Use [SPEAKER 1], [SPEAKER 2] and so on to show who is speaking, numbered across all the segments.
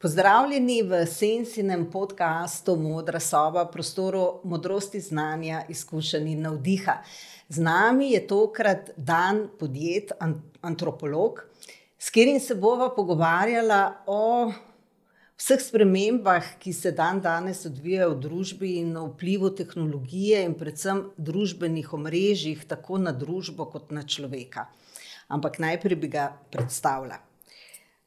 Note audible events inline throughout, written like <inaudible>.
[SPEAKER 1] Pozdravljeni v Sensinem podkastu Modra soba, prostoru modrosti, znanja, izkušenj in navdiha. Z nami je tokrat dan podjet, antropolog, s katerim se bova pogovarjala o vseh spremembah, ki se dan danes odvijajo v družbi in o vplivu tehnologije in predvsem družbenih omrežjih, tako na družbo kot na človeka. Ampak najprej bi ga predstavila.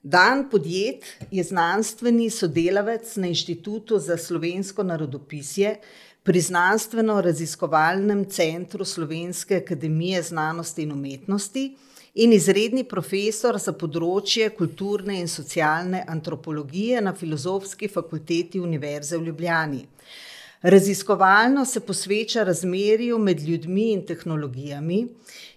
[SPEAKER 1] Dan podjet je znanstveni sodelavec na Inštitutu za slovensko narodopisje pri Znanstveno-raziskovalnem centru Slovenske akademije znanosti in umetnosti in izredni profesor za področje kulturne in socialne antropologije na Filozofski fakulteti Univerze v Ljubljani. Raziskovalno se posveča razmerju med ljudmi in tehnologijami,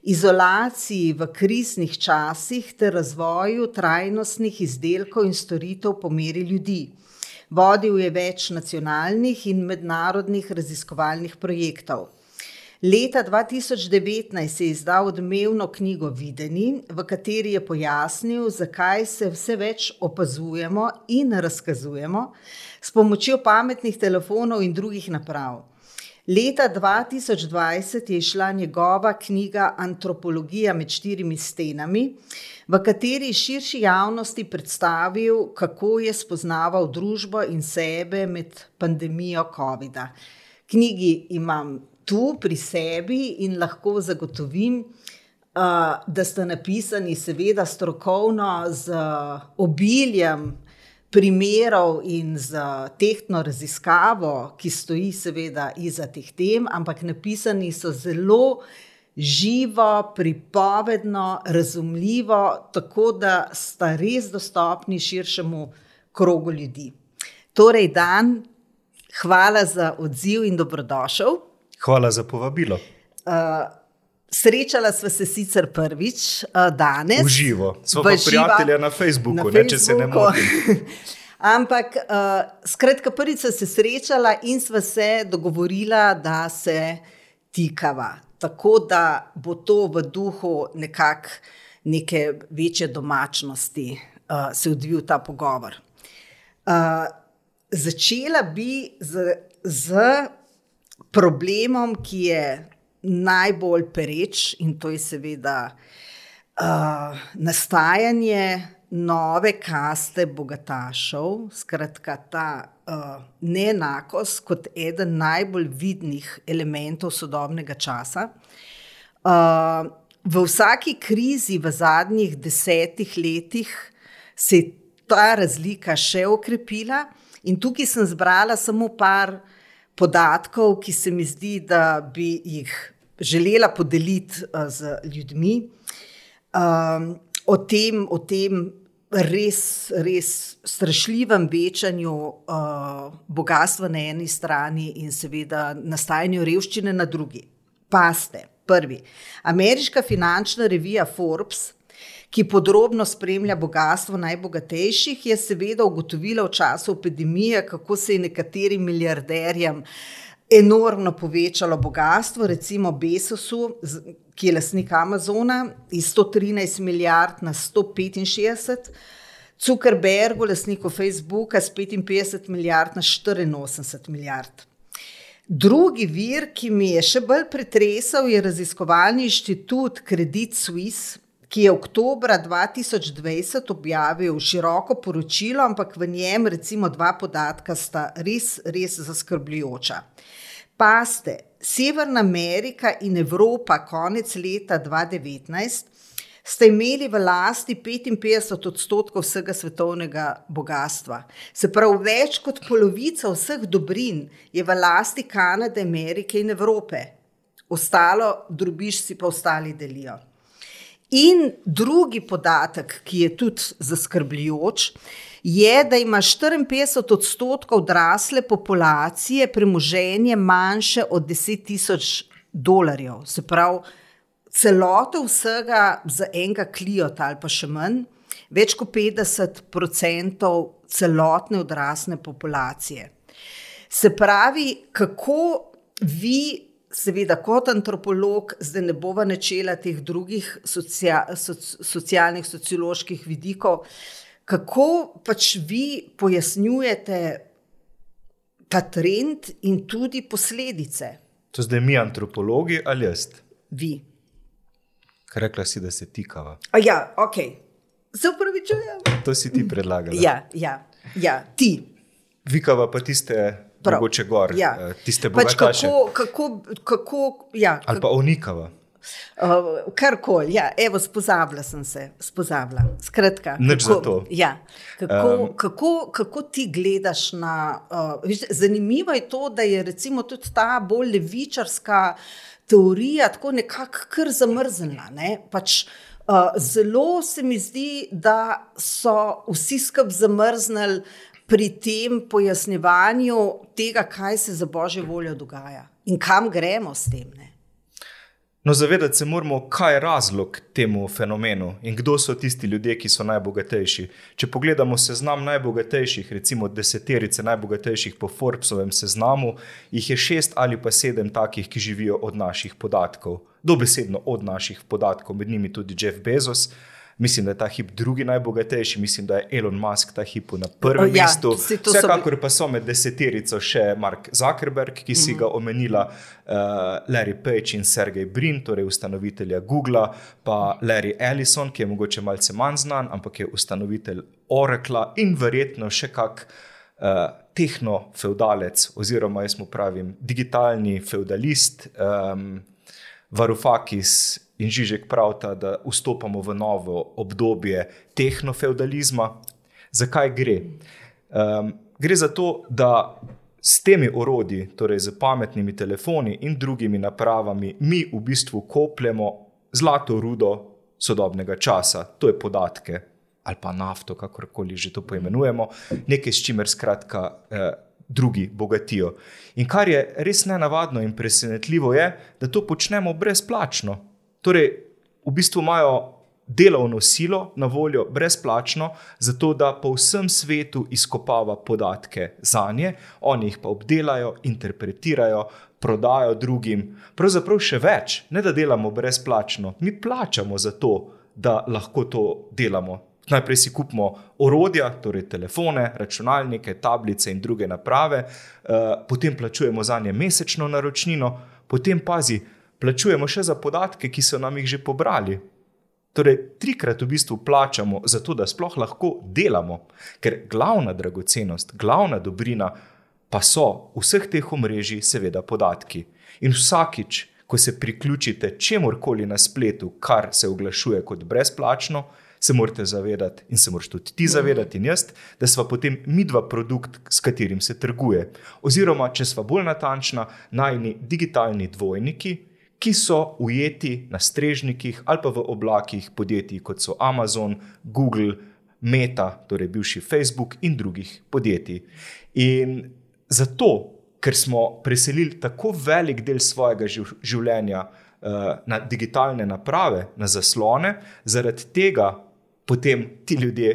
[SPEAKER 1] izolaciji v kriznih časih ter razvoju trajnostnih izdelkov in storitev po meri ljudi. Vodil je več nacionalnih in mednarodnih raziskovalnih projektov. Leta 2019 je izdal odmevno knjigo Videni, v kateri je pojasnil, zakaj se vse več opazujemo in razkazujemo s pomočjo pametnih telefonov in drugih naprav. Leta 2020 je izšla njegova knjiga Antropologija med štirimi stenami, v kateri širši javnosti predstavil, kako je spoznaval družbo in sebe med pandemijo COVID-a. Knjigi imam tu pri sebi in lahko zagotovim, uh, da sta napisani, seveda, strokovno, z obiljem primerov in z tehtno raziskavo, ki stoji, seveda, iza teh tem, ampak napisani so zelo. Živo, pripovedno, razumljivo, tako da sta res dostopni širšemu krogu ljudi. Torej, dan, hvala za odziv in dobrodošel.
[SPEAKER 2] Hvala za povabilo. Uh,
[SPEAKER 1] srečala sva se sicer prvič uh, danes.
[SPEAKER 2] V živo, smo pa prijatelji na Facebooku, na ne,
[SPEAKER 1] Facebooku.
[SPEAKER 2] če se ne motim. <laughs>
[SPEAKER 1] Ampak, uh, skratka, prvič sva se srečala in sva se dogovorila, da se tikava. Tako da bo to v duhu nekakšne neke večje domačnosti uh, se odvil ta pogovor. Uh, začela bi z. z problemom, ki je najbolj pereč, in to je seveda uh, nastajanje nove kaste bogatašov, skratka ta uh, neenakost kot eden najbolj vidnih elementov sodobnega časa. Uh, v vsaki krizi v zadnjih desetih letih se je ta razlika še okrepila, in tukaj sem zbrala samo par podatkov, ki se mi zdi, da bi jih želela podeliti uh, z ljudmi. Um, o tem, o tem res, res strašljivem večanju uh, bogatstva na eni strani in seveda nastajanju revščine na drugi. Paste, prvi. Ameriška finančna revija Forbes ki podrobno spremlja bogatstvo najbogatejših, je seveda ugotovila v času epidemije, kako se je nekaterim milijarderjem enormno povečalo bogatstvo, recimo Besosu, ki je lasnik Amazona, iz 113 milijard na 165. Zuckerbergu, lasniku Facebooka, s 55 milijard na 84 milijard. Drugi vir, ki mi je še bolj pretresel, je raziskovalni inštitut Credit Suisse, ki je oktober 2020 objavil široko poročilo, ampak v njem, recimo, dva podatka sta res, res zaskrbljujoča. Paste, Severna Amerika in Evropa konec leta 2019 sta imeli v lasti 55 odstotkov vsega svetovnega bogatstva. Se pravi, več kot polovica vseh dobrin je v lasti Kanade, Amerike in Evrope. Ostalo drobiš si pa ostali delijo. In drugi podatek, ki je tudi zaskrbljujoč, je, da ima 54 odstotkov odrasle populacije premoženje manjše od 10 tisoč dolarjev. Se pravi, celoto vsega za enega kliota ali pa še manj, več kot 50 odstotkov celotne odrasle populacije. Se pravi, kako vi seveda, kot antropolog, zdaj ne bova načela teh drugih socia, soc, socialnih, socioloških vidikov, kako pač vi pojasnjujete ta trend in tudi posledice?
[SPEAKER 2] To zdaj mi, antropologi ali jaz?
[SPEAKER 1] Vi.
[SPEAKER 2] Kaj rekla si, da se tikava?
[SPEAKER 1] A ja, ok. Se upravičujem.
[SPEAKER 2] To si ti predlagala.
[SPEAKER 1] Ja, ja, ja ti.
[SPEAKER 2] Vikava pa tiste. Mogoče gor,
[SPEAKER 1] ja.
[SPEAKER 2] Eh, tiste
[SPEAKER 1] pač
[SPEAKER 2] bogataše.
[SPEAKER 1] kako, kako, kako, ja,
[SPEAKER 2] Ali pa onikava.
[SPEAKER 1] Uh, Karkoli, ja, evo, spozabila sem se, spozabila. Skratka, kako. Ja, kako,
[SPEAKER 2] Um,
[SPEAKER 1] kako, kako ti gledaš na. Uh, viš, zanimivo je to, da je recimo tudi ta bolj levičarska teorija tako nekako kar zamrznjena. Ne? Pač, uh, zelo se mi zdi, da so vsi skupaj zamrznili pri tem pojasnjevanju tega, kaj se za božjo voljo dogaja in kam gremo s tem. Ne?
[SPEAKER 2] No, zavedati se moramo, kaj je razlog temu fenomenu in kdo so tisti ljudje, ki so najbogatejši. Če pogledamo seznam najbogatejših, recimo deseterice najbogatejših po Forbesovem seznamu, jih je šest ali pa sedem takih, ki živijo od naših podatkov. Dobesedno od naših podatkov, med njimi tudi Jeff Bezos. Mislim, da je ta hip drugi najbogatejši, mislim, da je Elon Musk ta hip na prvem
[SPEAKER 1] Ja,
[SPEAKER 2] mestu.
[SPEAKER 1] so
[SPEAKER 2] Vsekakor pa so med deseterico še Mark Zuckerberg, ki si ga omenila, uh, Larry Page in Sergey Brin, torej ustanovitelja Google, pa Larry Ellison, ki je mogoče malce manj znan, ampak je ustanovitelj Oracla in verjetno še kak. Uh, Tehno-feudalec, oziroma jaz mu pravim digitalni feudalist, um, Varufakis in Žižek pravita, da vstopamo v novo obdobje tehnofeudalizma. Zakaj gre? Um, gre za to, da s temi orodji, torej z pametnimi telefoni in drugimi napravami, mi v bistvu kopljemo zlato rudo sodobnega časa, to je podatke ali pa nafto, kakorkoli že to poimenujemo, nekaj, s čimer skratka. Eh, drugi bogatijo. In kar je res nenavadno in presenetljivo, je, da to počnemo brezplačno. Torej, v bistvu imajo delovno silo na voljo brezplačno, zato da po vsem svetu izkopava podatke za nje, oni jih pa obdelajo, interpretirajo, prodajo drugim. Pravzaprav še več, ne da delamo brezplačno, mi plačamo za to, da lahko to delamo. Najprej si kupimo orodja, torej telefone, računalnike, tablice in druge naprave, potem plačujemo za nje mesečno naročnino, potem pazi, plačujemo še za podatke, ki so nam jih že pobrali. Torej, trikrat v bistvu plačamo za to, da sploh lahko delamo, ker glavna dragocenost, glavna dobrina pa so vseh teh omrežij, seveda, podatki. In vsakič, ko se priključite čemorkoli na spletu, kar se oglašuje kot brezplačno, se morate zavedati, in se moraš tudi ti zavedati, in jaz, da smo potem mi dva produkt, s katerim se trguje. Oziroma, če smo bolj natančna, najni digitalni dvojniki, ki so ujeti na strežnikih ali pa v oblakih podjetij, kot so Amazon, Google, Meta, torej bivši Facebook in drugih podjetij. In zato, ker smo preselili tako velik del svojega življenja uh, na digitalne naprave, na zaslone, zaradi tega potem ti ljudje,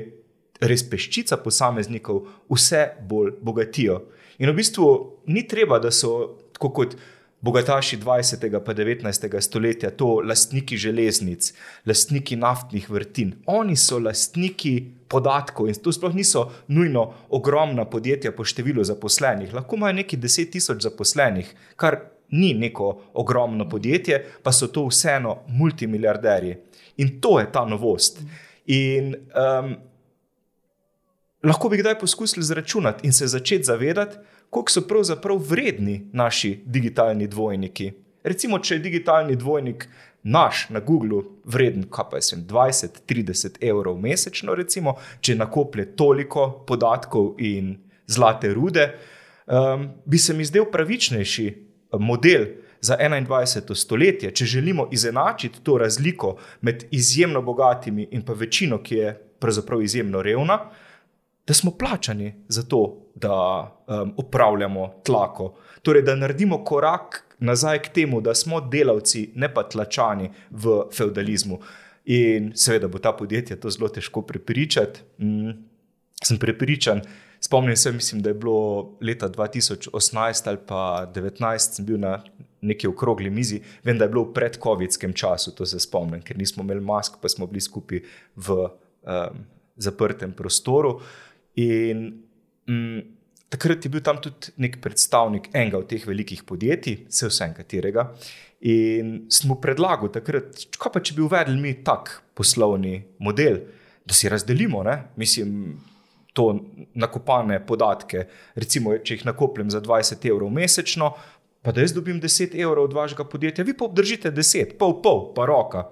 [SPEAKER 2] res peščica posameznikov, vse bolj bogatijo. In v bistvu ni treba, da so kot bogataši 20. in 19. stoletja, to lastniki železnic, lastniki naftnih vrtin. Oni so lastniki podatkov in to sploh niso nujno ogromna podjetja po številu zaposlenih. Lahko imajo neki 10 tisoč zaposlenih, kar ni neko ogromno podjetje, pa so to vseeno multimiliarderji. In to je ta novost. In um, lahko bi kdaj poskusili zračunati in se začeti zavedati, koliko so pravzaprav vredni naši digitalni dvojniki. Recimo, če je digitalni dvojnik naš na Googlu vreden, kaj pa je sem 20-30 evrov mesečno, recimo, če nakoplje toliko podatkov in zlate rude, um, bi se mi zdel pravičnejši model. Za 21. stoletje, če želimo izenačiti to razliko med izjemno bogatimi in pa večino, ki je pravzaprav izjemno revna, da smo plačani za to, da um, upravljamo tlako. Torej, da naredimo korak nazaj k temu, da smo delavci, ne pa tlačani v feudalizmu. In seveda bo ta podjetje to zelo težko prepričati. Mm, sem prepričan. Spomnim se, mislim, da je bilo leta 2018 ali pa 2019, sem bil na neki okrogli mizi, vem, da je bilo v predkovidskem času, to se spomnim, ker nismo imeli mask, pa smo bili skupaj v um, zaprtem prostoru. In mm, takrat je bil tam tudi nek predstavnik enega od teh velikih podjetij, vse vsem katerega. In smo predlagali takrat, kaj pa če bi uvedli mi tak poslovni model, da si razdelimo, ne? mislim, to nakopane podatke. Recimo, če jih nakopljem za 20 evrov mesečno, pa da jaz dobim 10 evrov od vašega podjetja, vi pa obdržite 10, pol, pol, pa roka.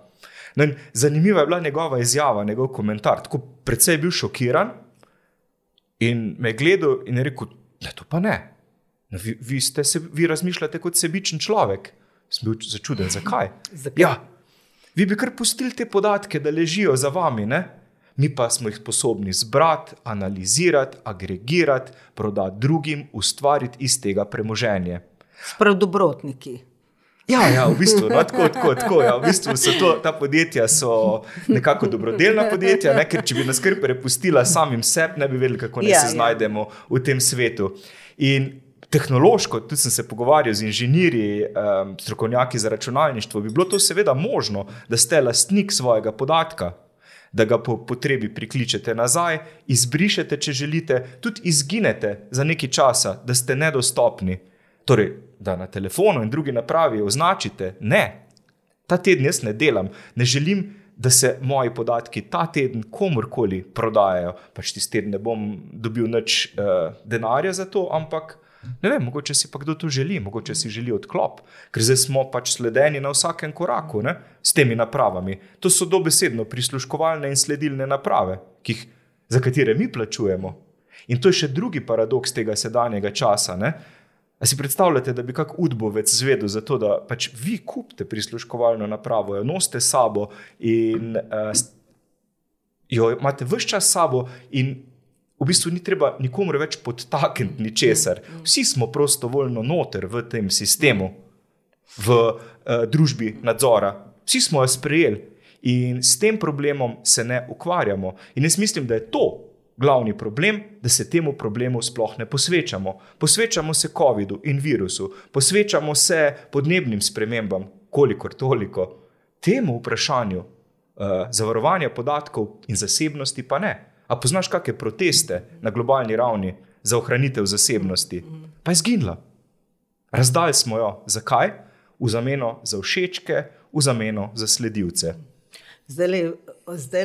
[SPEAKER 2] No zanimiva je bila njegova izjava, njegov komentar. Tako predvsej je bil šokiran in me je gledal in je rekel: Ne, to pa ne. No, vi, vi, se, vi razmišljate kot sebičen človek. Sem bil začuden, zakaj?
[SPEAKER 1] zakaj?
[SPEAKER 2] Ja, vi bi kar pustili te podatke, da ležijo za vami, ne? mi pa smo jih sposobni zbrati, analizirati, agregirati, prodati drugim, ustvariti iz tega premoženje.
[SPEAKER 1] Sprav dobrotniki.
[SPEAKER 2] Ja, ja, v bistvu, no, tako, tako, tako, ja, v bistvu so to, ta podjetja so nekako dobrodelna podjetja, ne, ker če bi nas kar prepustila samim sebi, ne bi vedeli, kako ja, se ja. znajdemo v tem svetu. In tehnološko, tudi sem se pogovarjal z inženirji, um, strokovnjaki za računalništvo, bi bilo to seveda možno, da ste lastnik svojega podatka. Da ga po potrebi prikličete nazaj, izbrišete, če želite, tudi izginete za nekaj časa, da ste nedostopni. Torej, da na telefonu in drugi napravi označite, ne, ta teden jaz ne delam, ne želim, da se moji podatki ta teden komorkoli prodajajo. Pač tisti teden ne bom dobil več uh, denarja za to, ampak Ne vem, mogoče si pa kdo to želi, mogoče si želi odklop, ker zdaj smo pač sledeni na vsakem koraku ne, s temi napravami. To so dobesedno prisluškovalne in sledilne naprave, jih, za katere mi plačujemo. In to je še drugi paradoks tega sedanjega časa. Ne. A si predstavljate, da bi kak udbovec zvedel za to, da pač vi kupite prisluškovalno napravo, jo nosite sabo in uh, jo imate vse čas sabo in v bistvu ni treba nikomu več podtakniti ničesar. Mm, mm. Vsi smo prostovoljno noter v tem sistemu, v uh, družbi nadzora. Vsi smo jo sprejeli in s tem problemom se ne ukvarjamo. In jaz mislim, da je to glavni problem, da se temu problemu sploh ne posvečamo. Posvečamo se COVID-u in virusu, posvečamo se podnebnim spremembam, kolikor toliko. Temu vprašanju uh, zavarovanja podatkov in zasebnosti pa ne. A poznaš kakšne proteste na globalni ravni za ohranitev zasebnosti? Pa je zginila. Razdali smo jo. Zakaj? V zameno za všečke, v zameno za sledilce.
[SPEAKER 1] Zdaj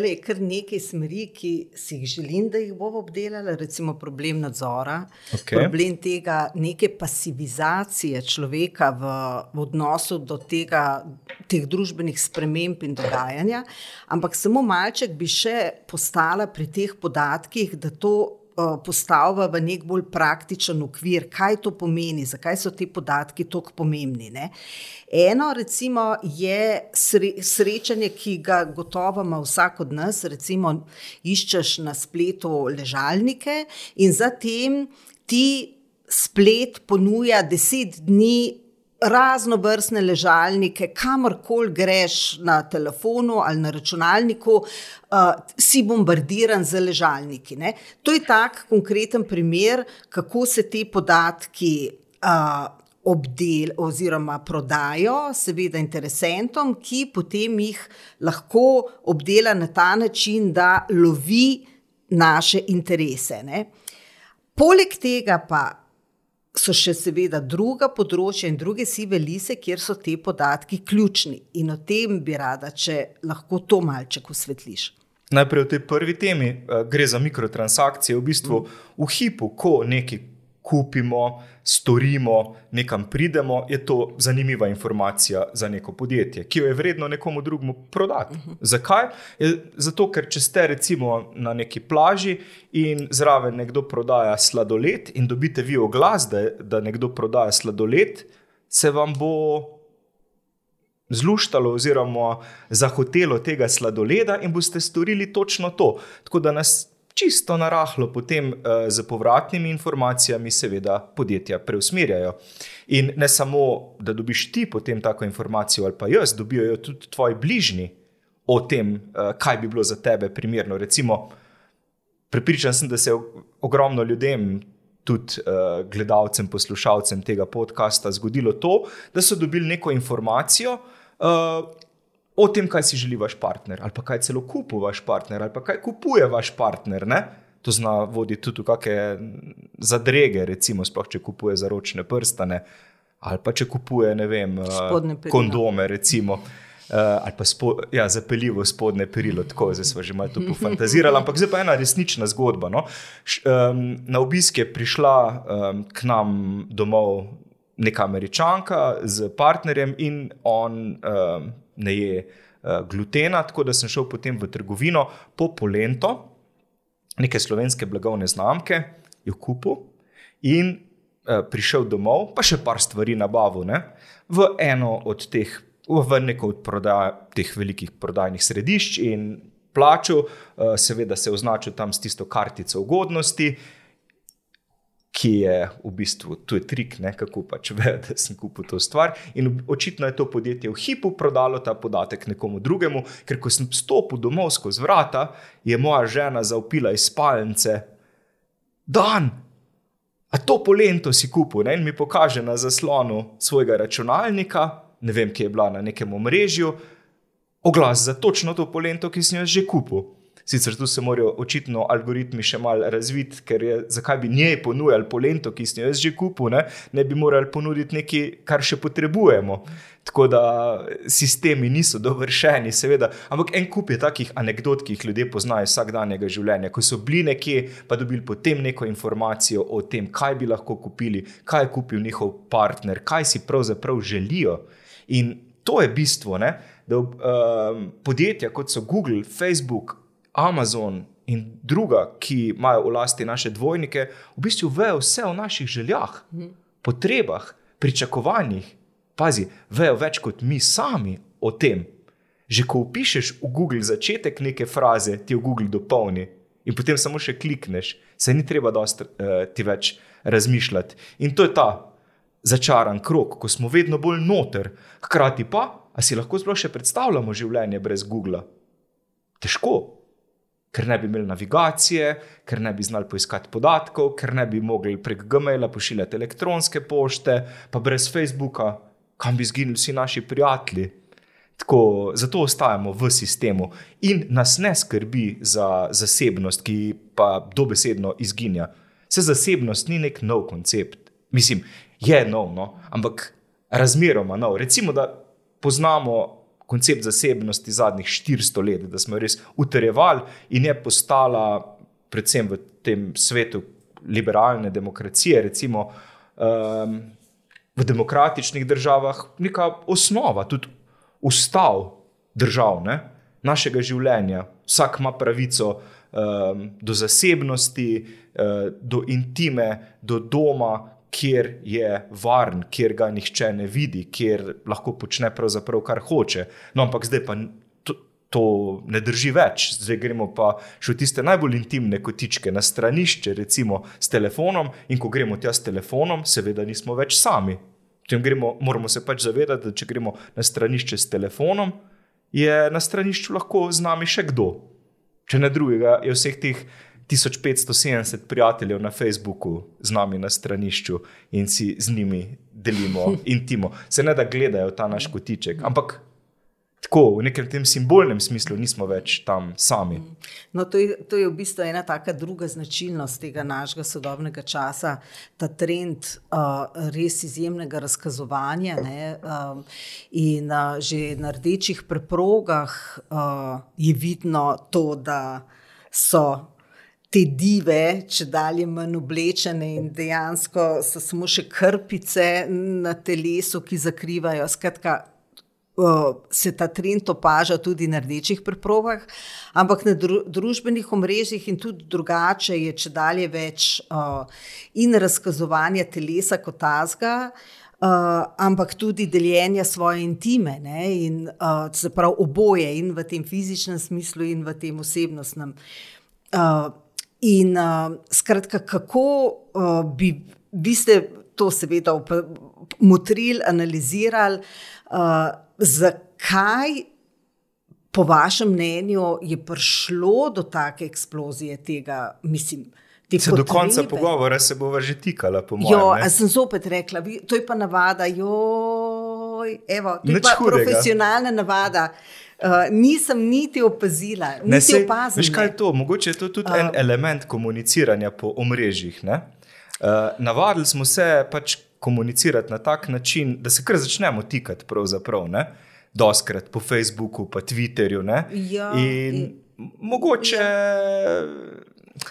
[SPEAKER 1] je kar nekaj smeri, ki si jih želim, da jih bomo obdelali, recimo problem nadzora, okay. problem tega neke pasivizacije človeka v, v odnosu do tega, teh družbenih sprememb in dogajanja. Ampak samo malček bi še postala pri teh podatkih, da to postavlja v nek bolj praktičen okvir, kaj to pomeni, zakaj so ti podatki tako pomembni. Ne? Eno, recimo, je sre, srečanje, ki ga gotovo ima vsak od nas. Recimo, iščeš na spletu ležalnike in zatem ti splet ponuja deset dni raznovrstne ležalnike, kamorkoli greš na telefonu ali na računalniku, uh, si bombardiran z ležalniki. Ne? To je tak konkreten primer, kako se ti podatki. Uh, Obdel oziroma prodajo, seveda, interesentom, ki potem jih lahko obdela na ta način, da lovi naše interese. Ne? Poleg tega pa so še seveda druga področja in druge sive lise, kjer so ti podatki ključni. In o tem bi rada, če lahko to malček osvetliš.
[SPEAKER 2] Najprej o tej prvi temi, eh, gre za mikrotransakcije. V bistvu v hipu, ko nekaj kupimo, storimo, nekam pridemo, je to zanimiva informacija za neko podjetje, ki jo je vredno nekomu drugemu prodati. Uh mhm. -huh. Zakaj? Je zato, ker če ste recimo na neki plaži in zraven nekdo prodaja sladoled in dobite vi oglas, da, da nekdo prodaja sladoled, se vam bo. Zluštalo, oziroma zahotelo tega sladoleda, in boste storili točno to. Tako da nas čisto narahlo potem uh, z povratnimi informacijami, seveda, podjetja preusmerjajo. In ne samo, da dobiš ti potem tako informacijo, ali pa jaz, dobijo tudi tvoji bližnji o tem, uh, kaj bi bilo za tebe primerno. Recimo, prepričan sem, da se ogromno ljudem. Tudi uh, gledalcem, poslušalcem tega podcasta zgodilo to, da so dobili neko informacijo, uh, o tem, kaj si želi vaš partner, ali pa kaj celo kupuje vaš partner, ali pa kaj kupuje vaš partner. Ne? To zna voditi tudi v kakšne zadrege, recimo, sploh če kupuje zaročne prstane, ali pa če kupuje, vem, uh, kondome, recimo. Uh, ali pa spo, ja, zapeljivo spodne perilo, tako zdaj smo že malo pofantazirali, ampak zdaj pa ena resnična zgodba. No? Š, um, na obisk je prišla um, k nam domov neka američanka z partnerjem in on um, ne je uh, glutena, tako da sem šel potem v trgovino po polento, neke slovenske blagovne znamke, jo kupil in uh, prišel domov, pa še par stvari nabavil ne? v eno od teh v neko od prodaj, teh velikih prodajnih središč in plačal, eh, seveda se označil tam s tisto kartico ugodnosti. Ki je v bistvu tu je trik, ne, kako pač ve, da sem kupil to stvar. In očitno je to podjetje v hipu prodalo ta podatek nekomu drugemu, ker ko sem stopil domov skozi vrata, je moja žena zaupila iz spalnice, dan, a to polento si kupil. Ne, in mi pokaže na zaslonu svojega računalnika, ne vem, ki je bila na nekem omrežju, oglas za točno to polento, ki sem jo že kupil. Sicer tu se morajo očitno algoritmi še malo razviti, ker je, zakaj bi njej ponujali polento, ki sem jo že kupil, ne? ne bi morali ponuditi nekaj, kar še potrebujemo. Tako da sistemi niso dovršeni, seveda. Ampak en kup je takih anegdot, ki jih ljudje poznajo vsakdanjega življenja. Ko so bili nekje, pa dobili potem neko informacijo o tem, kaj bi lahko kupili, kaj je kupil njihov partner, kaj si pravzaprav želijo. In to je bistvo, ne? da um, podjetja kot so Google, Facebook, Amazon in druga, ki imajo v lasti naše dvojnike, v bistvu vejo vse o naših željah, potrebah, pričakovanjih. Pazi, vejo več kot mi sami o tem. Že ko upišeš v Google začetek neke fraze, ti v Google dopolni in potem samo še klikneš, se ni treba dosti uh, ti več razmišljati. In to je ta začaran krok, ko smo vedno bolj noter, hkrati pa, a si lahko sploh še predstavljamo življenje brez Google? Težko, ker ne bi imeli navigacije, ker ne bi znali poiskati podatkov, ker ne bi mogli prek Gmaila pošiljati elektronske pošte, pa brez Facebooka, kam bi izginili vsi naši prijatelji. Tako, zato ostajamo v sistemu in nas ne skrbi za zasebnost, ki pa dobesedno izginja. Se zasebnost ni nek nov koncept. Mislim, je nov, no, ampak razmeroma nov. Recimo, da poznamo koncept zasebnosti zadnjih 400 let, da smo jo res utrjevali in je postala, predvsem v tem svetu liberalne demokracije, recimo um, v demokratičnih državah, neka osnova, tudi ustav držav, ne, našega življenja. Vsak ima pravico um, do zasebnosti, uh, do intime, do doma, kjer je varen, kjer ga nihče ne vidi, kjer lahko počne pravzaprav kar hoče. No, ampak zdaj pa to, to ne drži več. Zdaj gremo pa še v tiste najbolj intimne kotičke, na stranišče, recimo s telefonom. In ko gremo tja s telefonom, seveda nismo več sami. Gremo, moramo se pač zavedati, da če gremo na stranišče s telefonom, je na stranišču lahko z nami še kdo. Če ne drugega, je vseh teh 1570 prijateljev na Facebooku z nami na stranišču in si z njimi delimo <laughs> intimo. Se ne da gledajo ta naš kotiček, ampak tako v nekem tem simbolnem smislu nismo več tam sami.
[SPEAKER 1] No, to, je, to je v bistvu ena taka druga značilnost tega našega sodobnega časa, ta trend uh, res izjemnega razkazovanja. Ne, um, in uh, že na rdečih preprogah uh, je vidno to, da so te dive, če dalje manj oblečene in dejansko so samo še krpice na telesu, ki zakrivajo. Skratka, se ta trend opaža tudi na rdečih preprogah, ampak na družbenih omrežjih in tudi drugače je če dalje več in razkazovanja telesa kot tazga. Uh, ampak tudi deljenje svoje intime, ne, in uh, se pravi oboje, in v tem fizičnem smislu, in v tem osebnostnem. Uh, In uh, skratka, kako uh, bi vi ste to seveda motrili, analizirali, uh, zakaj, po vašem mnenju, je prišlo do take eksplozije tega, mislim.
[SPEAKER 2] Se do konca pogovora se bo že tikala, po mojem.
[SPEAKER 1] Ja, sem zopet rekla, to je pa navada, joj, evo, to je pa hudega. profesionalna navada. Uh, nisem niti opazila,
[SPEAKER 2] Ne,
[SPEAKER 1] niti
[SPEAKER 2] sej,
[SPEAKER 1] opazila.
[SPEAKER 2] veš, kaj je to? Mogoče je to tudi uh, en element komuniciranja po omrežjih. ne? Uh, navadili smo se pač komunicirati na tak način, da se kar začnemo tikati, pravzaprav, ne? doskrat po Facebooku, pa Twitterju. ne.
[SPEAKER 1] Ja,
[SPEAKER 2] in
[SPEAKER 1] in-
[SPEAKER 2] mogoče.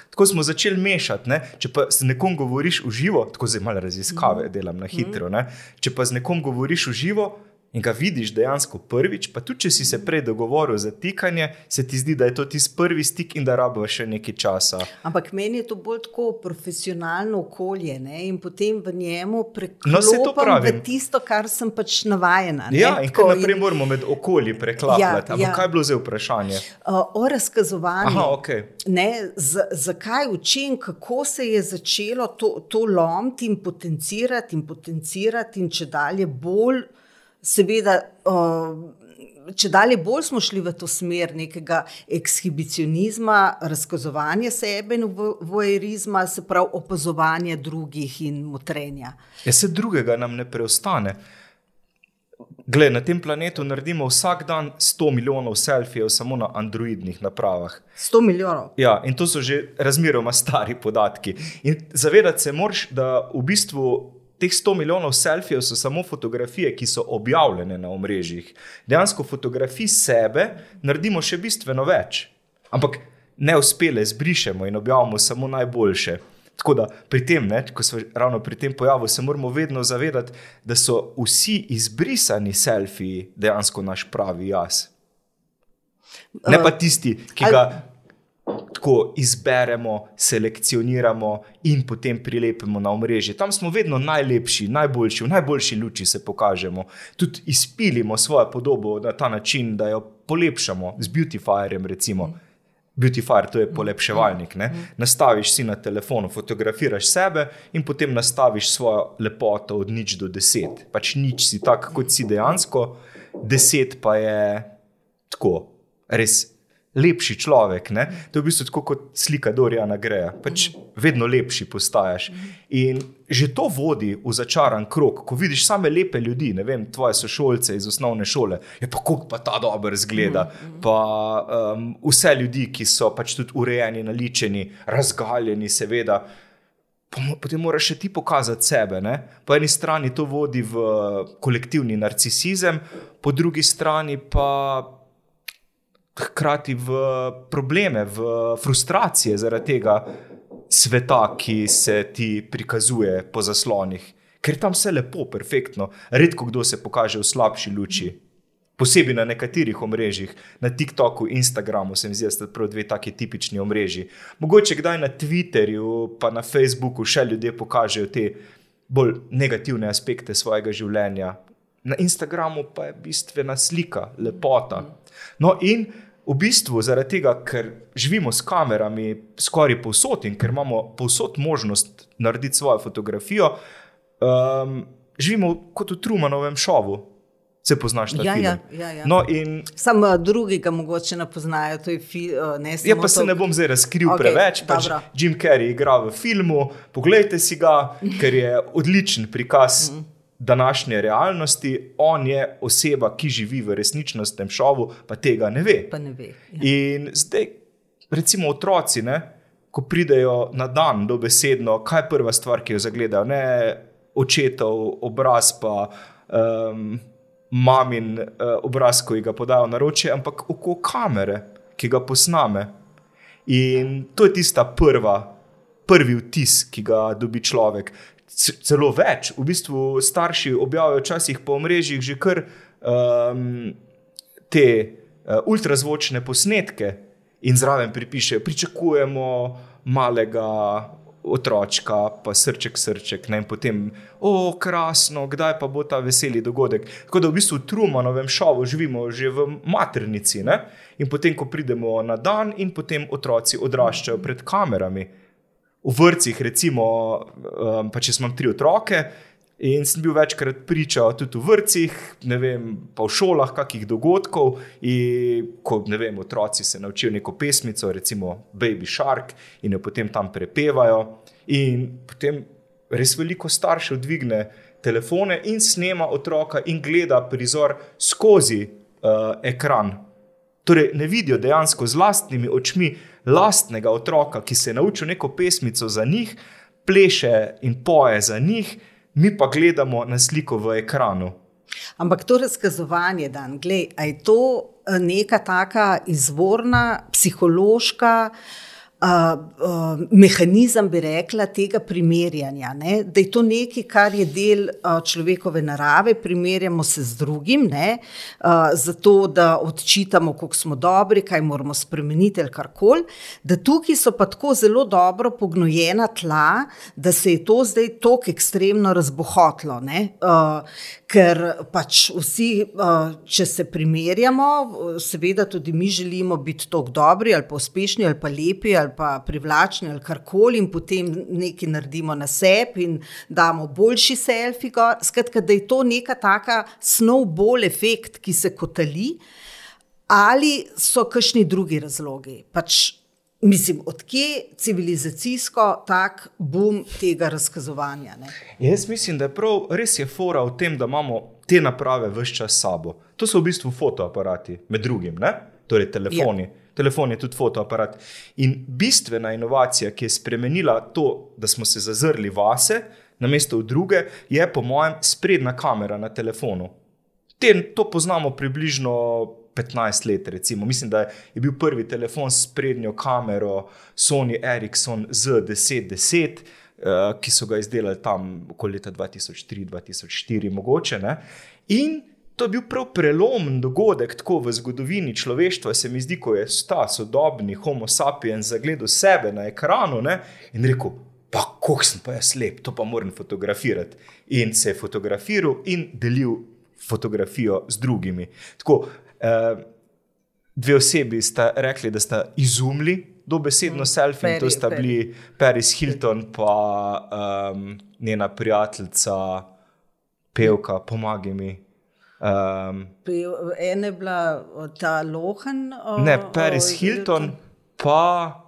[SPEAKER 2] Tako smo začeli mešati. Ne? Če pa z nekom govoriš v živo, tako zdaj malo raziskave delam na hitro. Ne? Če pa z nekom govoriš v živo in ga vidiš dejansko prvič, pa tudi če si se prej dogovoril za tikanje, se ti zdi, da je to tisti prvi stik in da rabiš še nekaj časa.
[SPEAKER 1] Ampak meni je to bolj tako profesionalno okolje ne? in potem v njemu
[SPEAKER 2] No,
[SPEAKER 1] preklopim
[SPEAKER 2] pravim.
[SPEAKER 1] v tisto, kar sem pač navajena. ne.
[SPEAKER 2] Ja, in
[SPEAKER 1] Tako
[SPEAKER 2] naprej moramo med okolji preklapljati.
[SPEAKER 1] Ja,
[SPEAKER 2] Ampak
[SPEAKER 1] ja.
[SPEAKER 2] kaj je bilo zdaj vprašanje?
[SPEAKER 1] Uh, o razkazovanju.
[SPEAKER 2] Aha, ok.
[SPEAKER 1] Ne, z, zakaj učim, kako se je začelo to, to lomiti in potencirati, in potencirati, in če dalje bolj, seveda, uh, če dalje bolj smo šli v to smer nekega ekshibicionizma, razkazovanja sebe in vo- vojerizma, se pravi opazovanja drugih in motrenja.
[SPEAKER 2] Ja, se drugega nam ne preostane. Glej, na tem planetu naredimo vsak dan 100 milijonov selfijev samo na androidnih napravah.
[SPEAKER 1] 100 milijonov.
[SPEAKER 2] Ja, in to so že razmeroma stari podatki. In zavedati se moraš, da v bistvu teh 100 milijonov selfijev so samo fotografije, ki so objavljene na omrežjih. Dejansko fotografij sebe naredimo še bistveno več, ampak neuspele zbrišemo in objavimo samo najboljše. Tako da pri tem, ne, ko smo ravno pri tem pojavu, se moramo vedno zavedati, da so vsi izbrisani selfiji dejansko naš pravi jaz. Ne pa tisti, ki ga tako izberemo, selekcioniramo in potem prilepimo na omrežje. Tam smo vedno najlepši, najboljši, v najboljši luči se pokažemo. Tudi izpilimo svojo podobo na ta način, da jo polepšamo z beautifierjem. Recimo. Beautifier, to je polepševalnik. Ne? Nastaviš si na telefonu, fotografiraš sebe in potem nastaviš svojo lepoto od nič do deset. Pač nič si tak, kot si dejansko, deset pa je tako, res lepši človek. Ne? To je v bistvu tako kot slika Dorijana Greja. Pač vedno lepši postajaš. In že to vodi v začaran krog, ko vidiš same lepe ljudi, ne vem, tvoje sošolce iz osnovne šole. Je pa kako pa ta dobro zgleda. Pa um, vse ljudi, ki so pač tudi urejeni, naličeni, razgaljeni, seveda. Potem moraš še ti pokazati sebe. Ne? Po eni strani to vodi v kolektivni narcisizem, po drugi strani pa hkrati v probleme, v frustracije zaradi tega sveta, ki se ti prikazuje po zaslonih. Ker tam vse lepo, perfektno. Redko kdo se pokaže v slabši luči. Posebej na nekaterih omrežjih, na TikToku, Instagramu, se mi zdi, da sta prav dve taki tipični omrežji. Mogoče kdaj na Twitterju, pa na Facebooku še ljudje pokažejo te bolj negativne aspekte svojega življenja. Na Instagramu pa je bistvena slika, lepota. No, in v bistvu zaradi tega, ker živimo s kamerami skoraj povsod in ker imamo povsod možnost narediti svojo fotografijo, um, živimo kot v Trumanovem šovu. Se poznaš na
[SPEAKER 1] Ja,
[SPEAKER 2] film.
[SPEAKER 1] ja, ja, ja.
[SPEAKER 2] No, in
[SPEAKER 1] Sam uh, drugi ga mogoče ne poznajo, to je fi, uh, samo
[SPEAKER 2] Ja, pa se
[SPEAKER 1] to-
[SPEAKER 2] ne bom zdaj razkril okay, preveč. Pač. Jim Carrey igra v filmu, poglejte si ga, <laughs> ker je odličen prikaz današnje realnosti. On je oseba, ki živi v resničnostnem šovu, pa tega ne ve.
[SPEAKER 1] Pa ne ve. Ja.
[SPEAKER 2] In zdaj, recimo, otroci, ne, ko pridejo na dan, dobesedno, kaj je prva stvar, ki jo zagledajo? Ne očetov obraz, pa um, mamin uh, obraz, ko jih ga podajo na roče, ampak oko kamere, ki ga posname. In to je tista prva, prvi vtis, ki ga dobi človek. Celo več, v bistvu starši objavijo včasih po mrežjih že kar um, te uh, ultrazvočne posnetke in zraven pripišejo, pričakujemo malega otročka, pa srček, srček, ne, in potem, o, krasno, kdaj pa bo ta veseli dogodek. Tako da v bistvu v Trumanovem šovu živimo že v maternici, ne? in potem, ko pridemo na dan, in potem otroci odraščajo pred kamerami. V vrtcih, recimo, um, pa če imel tri otroke. In sem bil večkrat priča tudi v vrtcih, ne vem, pa v šolah, kakih dogodkov. In ko ne vem, otroci se naučijo neko pesmico, recimo Baby Shark, in jo potem tam prepevajo. In potem res veliko staršev dvigne telefone in snema otroka in gleda prizor skozi uh, ekran Torej, ne vidijo dejansko z lastnimi očmi lastnega otroka, ki se je naučil neko pesmico za njih, pleše in poje za njih, mi pa gledamo na sliko v ekranu.
[SPEAKER 1] Ampak to razkazovanje, da je to eh, neka taka izvorna, psihološka uh, mehanizem, bi rekla, tega primerjanja. Ne? Da je to nekaj, kar je del uh, človekove narave, primerjamo se z drugim, uh, zato da odčitamo, kako smo dobri, kaj moramo spremeniti ali karkoli. Da tukaj so pa tako zelo dobro pognojena tla, da se je to zdaj tako ekstremno razbohotlo. Uh, ker pač vsi, uh, če se primerjamo, seveda tudi mi želimo biti tako dobri ali pa uspešni ali pa lepi. Ali pa privlačni ali karkoli, in potem nekaj naredimo na sebi in damo boljši selfi. Skratka, da je to neka taka snowball efekt, ki se kotali, ali so kakšni drugi razlogi. Pač, Mislim, odkje civilizacijsko tak boom tega razkazovanja? Ne?
[SPEAKER 2] Jaz mislim, da je prav, res je fora v tem, da imamo te naprave vse čas s sabo. To so v bistvu fotoaparati, med drugim, ne? torej telefoni. Ja telefon je tudi fotoaparat. In bistvena inovacija, ki je spremenila to, da smo se zazrli vase, na mesto v druge, je po mojem sprednja kamera na telefonu. Te, to poznamo približno 15 let. Recimo. Mislim, da je bil prvi telefon s sprednjo kamero Sony Ericsson Z1010. Uh, ki so ga izdelali tam okoli leta 2003-2004, mogoče. Ne? In To je bil prav prelomen dogodek tako v zgodovini človeštva, se mi zdi, ko je ta sodobni Homo sapiens zagledal sebe na ekranu ne, in rekel: Pa, kako sem pa jaz slep, to pa moram fotografirati. In se je fotografiral in delil fotografijo z drugimi. Tako, eh, dve osebi sta rekli, da sta izumili dobesedno mm, selfie, in to sta bili Paris Hilton in um, njena prijateljica, pevka, pomagaj mi.
[SPEAKER 1] Um, Ena je bila ta Lohan.
[SPEAKER 2] Ne, Paris o, Hilton, pa.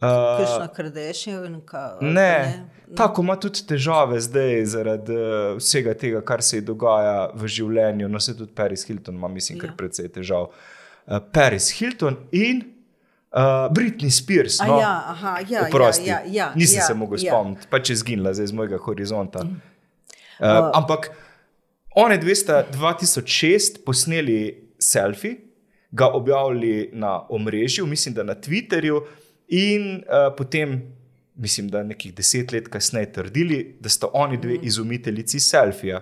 [SPEAKER 1] Kršna uh, Kardashianka.
[SPEAKER 2] Ne, ne, tako ima tudi težave zdaj zaradi uh, vsega tega, kar se ji dogaja v življenju. No, se tudi Paris Hilton ima, mislim, kar ja. precej težav. Uh, Paris Hilton in uh, Britney Spears. No,
[SPEAKER 1] ja, aha, ja,
[SPEAKER 2] Oprosti,
[SPEAKER 1] ja, ja, ja,
[SPEAKER 2] nisem
[SPEAKER 1] ja,
[SPEAKER 2] se mogel
[SPEAKER 1] ja.
[SPEAKER 2] spomniti, pa če zginila zdaj z mojega horizonta. Uh, uh, ampak. Oni dve sta 2006 posneli selfie, ga objavili na omrežju, mislim, da na Twitterju, in uh, potem, mislim, da nekih deset let kasneje trdili, da sta oni dve mhm. izumiteljici selfija.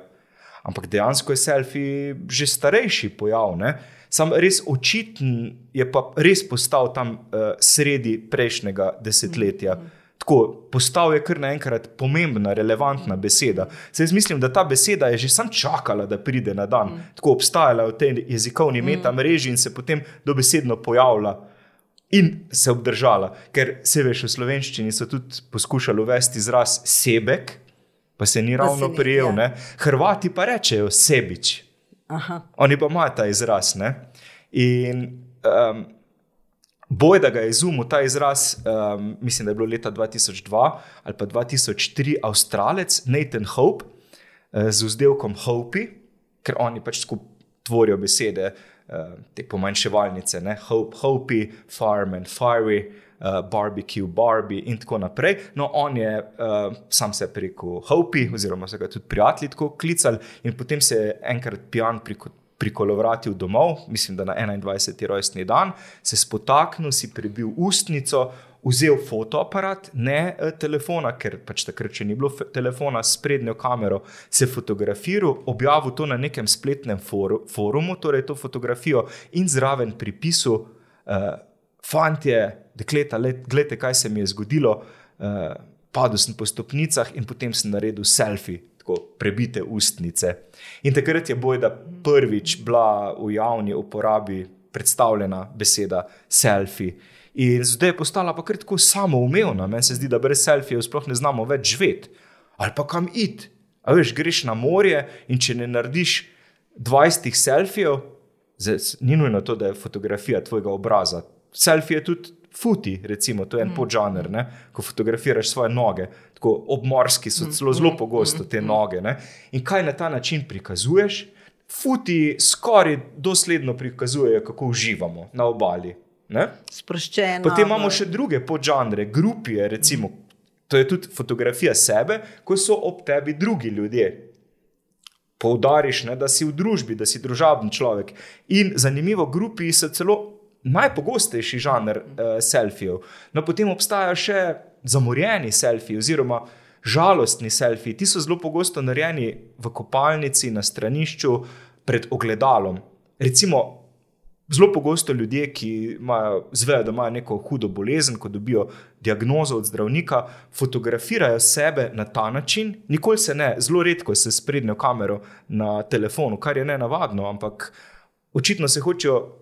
[SPEAKER 2] Ampak dejansko je selfie že starejši pojav. Ne? Sam res očiten je pa res postal tam uh, sredi prejšnjega desetletja. Mm -hmm. Tako postal je kar naenkrat pomembna, relevantna beseda. Se jaz mislim, da ta beseda je že sam čakala, da pride na dan. Mm. Tako obstajala v tej jezikovni mm. metamreži in se potem dobesedno pojavila in se obdržala. Ker se veš, v slovenščini so tudi poskušali uvesti izraz sebek, pa se ni ravno prijel. Ja. Hrvati pa rečejo sebič. Aha. Oni pa imajo ta izraz. Ne? In um, Boj, da ga je izumil ta izraz, um, mislim, da je bilo leta 2002 ali pa 2003, avstralec Nathan Hope uh, z vzdelkom Hopi, ker oni pač skupaj tvorijo besede, uh, te pomanjševalnice, ne? Hope, Hopi, Farm and Fiery. Uh, barbecue, Barbie, in tako naprej. No, on je uh, sam se preko Hopi, oziroma so ga tudi prijatelji tako klicali, in potem se je enkrat pijan preko prikolovratil domov, mislim, da na 21. rojstni dan, se spotaknil, si prebil ustnico, vzel fotoaparat, ne eh, telefona, ker pač takrat, če ni bilo telefona s prednjo kamero, se fotografiral, objavil to na nekem spletnem foru, forumu, torej to fotografijo in zraven pripisal, uh, fantje, dekleta, gledajte, kaj se mi je zgodilo. Uh, Padel sem po stopnicah in potem sem naredil selfie, tako prebite ustnice. In takrat je bojda prvič bila v javni uporabi predstavljena beseda selfie. In zdaj je postala pa kar tako samoumevna. Meni se zdi, da brez selfijev sploh ne znamo več živeti. Ali pa kam iti. A veš, greš na morje in če ne narediš 20 selfijev, ni nujno to, da je fotografija tvojega obraza. Selfie je tudi futi, recimo, to je en mm. podžanr, ne? ko fotografiraš svoje noge. Tako obmorski so celo zelo mm. pogosto te mm. noge. Ne? In kaj na ta način prikazuješ? futi skoraj dosledno prikazujejo, kako uživamo na obali. Ne?
[SPEAKER 1] Sproščeno.
[SPEAKER 2] Potem imamo še druge podžanre, grupije, recimo, to je tudi fotografija sebe, ko so ob tebi drugi ljudje. Poudariš, ne, da si v družbi, da si družaben človek. In zanimivo, grupi so celo najpogostejši žanr uh, selfijev. No, potem obstajajo še zamorjeni selfiji, oziroma žalostni selfiji. Ti so zelo pogosto narejeni v kopalnici, na stranišču, pred ogledalom. Recimo, Zelo pogosto ljudje, ki imajo, zvejo, da imajo neko hudo bolezen, ko dobijo diagnozo od zdravnika, fotografirajo sebe na ta način, nikoli se ne, zelo redko se s prednjo kamero na telefonu, kar je ne navadno, ampak očitno se hočejo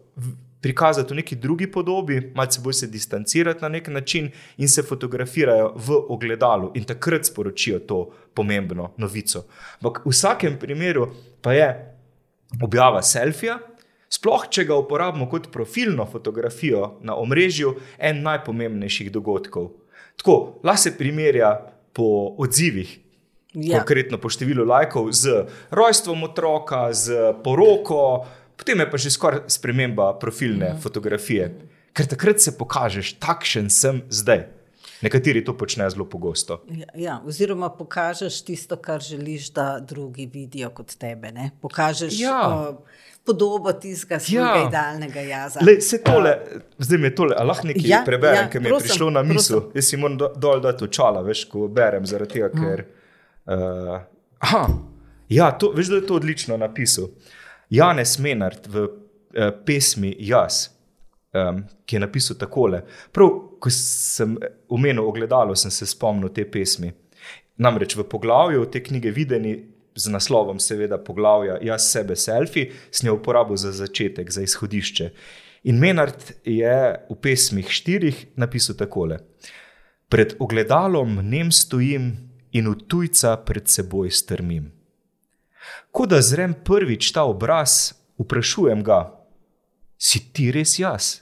[SPEAKER 2] prikazati v neki drugi podobi, malce bolj se distancirati na nek način in se fotografirajo v ogledalu in takrat sporočijo to pomembno novico. Ampak v vsakem primeru pa je objava selfija. Sploh, če ga uporabimo kot profilno fotografijo na omrežju, en najpomembnejših dogodkov. Tako, lahko se primerja po odzivih, ja. konkretno po številu lajkov, z rojstvom otroka, z poroko, potem je pa že skoraj sprememba profilne mhm. fotografije. Ker takrat se pokažeš, takšen sem zdaj. Nekateri to počnejo zelo pogosto.
[SPEAKER 1] Ja, ja, oziroma, pokažeš tisto, kar želiš, da drugi vidijo kot tebe. Ne? Pokažeš. Ja. Uh, podobo tistega svojega ja. idealnega jaza.
[SPEAKER 2] Le, tole, uh, zdaj mi je tole, lahko nekaj ja, preberem, ja, ker mi je prosim, prišlo na misel. Prosim. Jaz si moram do, dol dati očala, veš, ko berem, zaradi tega, ker. Uh, aha, ja, to, veš, da je to odlično napisal. Janez Menard v uh, pesmi Jaz, um, ki je napisal takole. Prav, ko sem omenil ogledalo, sem se spomnil te pesmi. Namreč v poglavju te knjige Videni z naslovom, seveda, poglavja Jaz sebe selfi, s njo uporabo za začetek, za izhodišče. In Menard je v pesmih štirih napisal takole: Pred ogledalom nem stojim in v tujca pred seboj strmim. Ko da zrem prvič ta obraz, vprašujem ga: Si ti res jaz?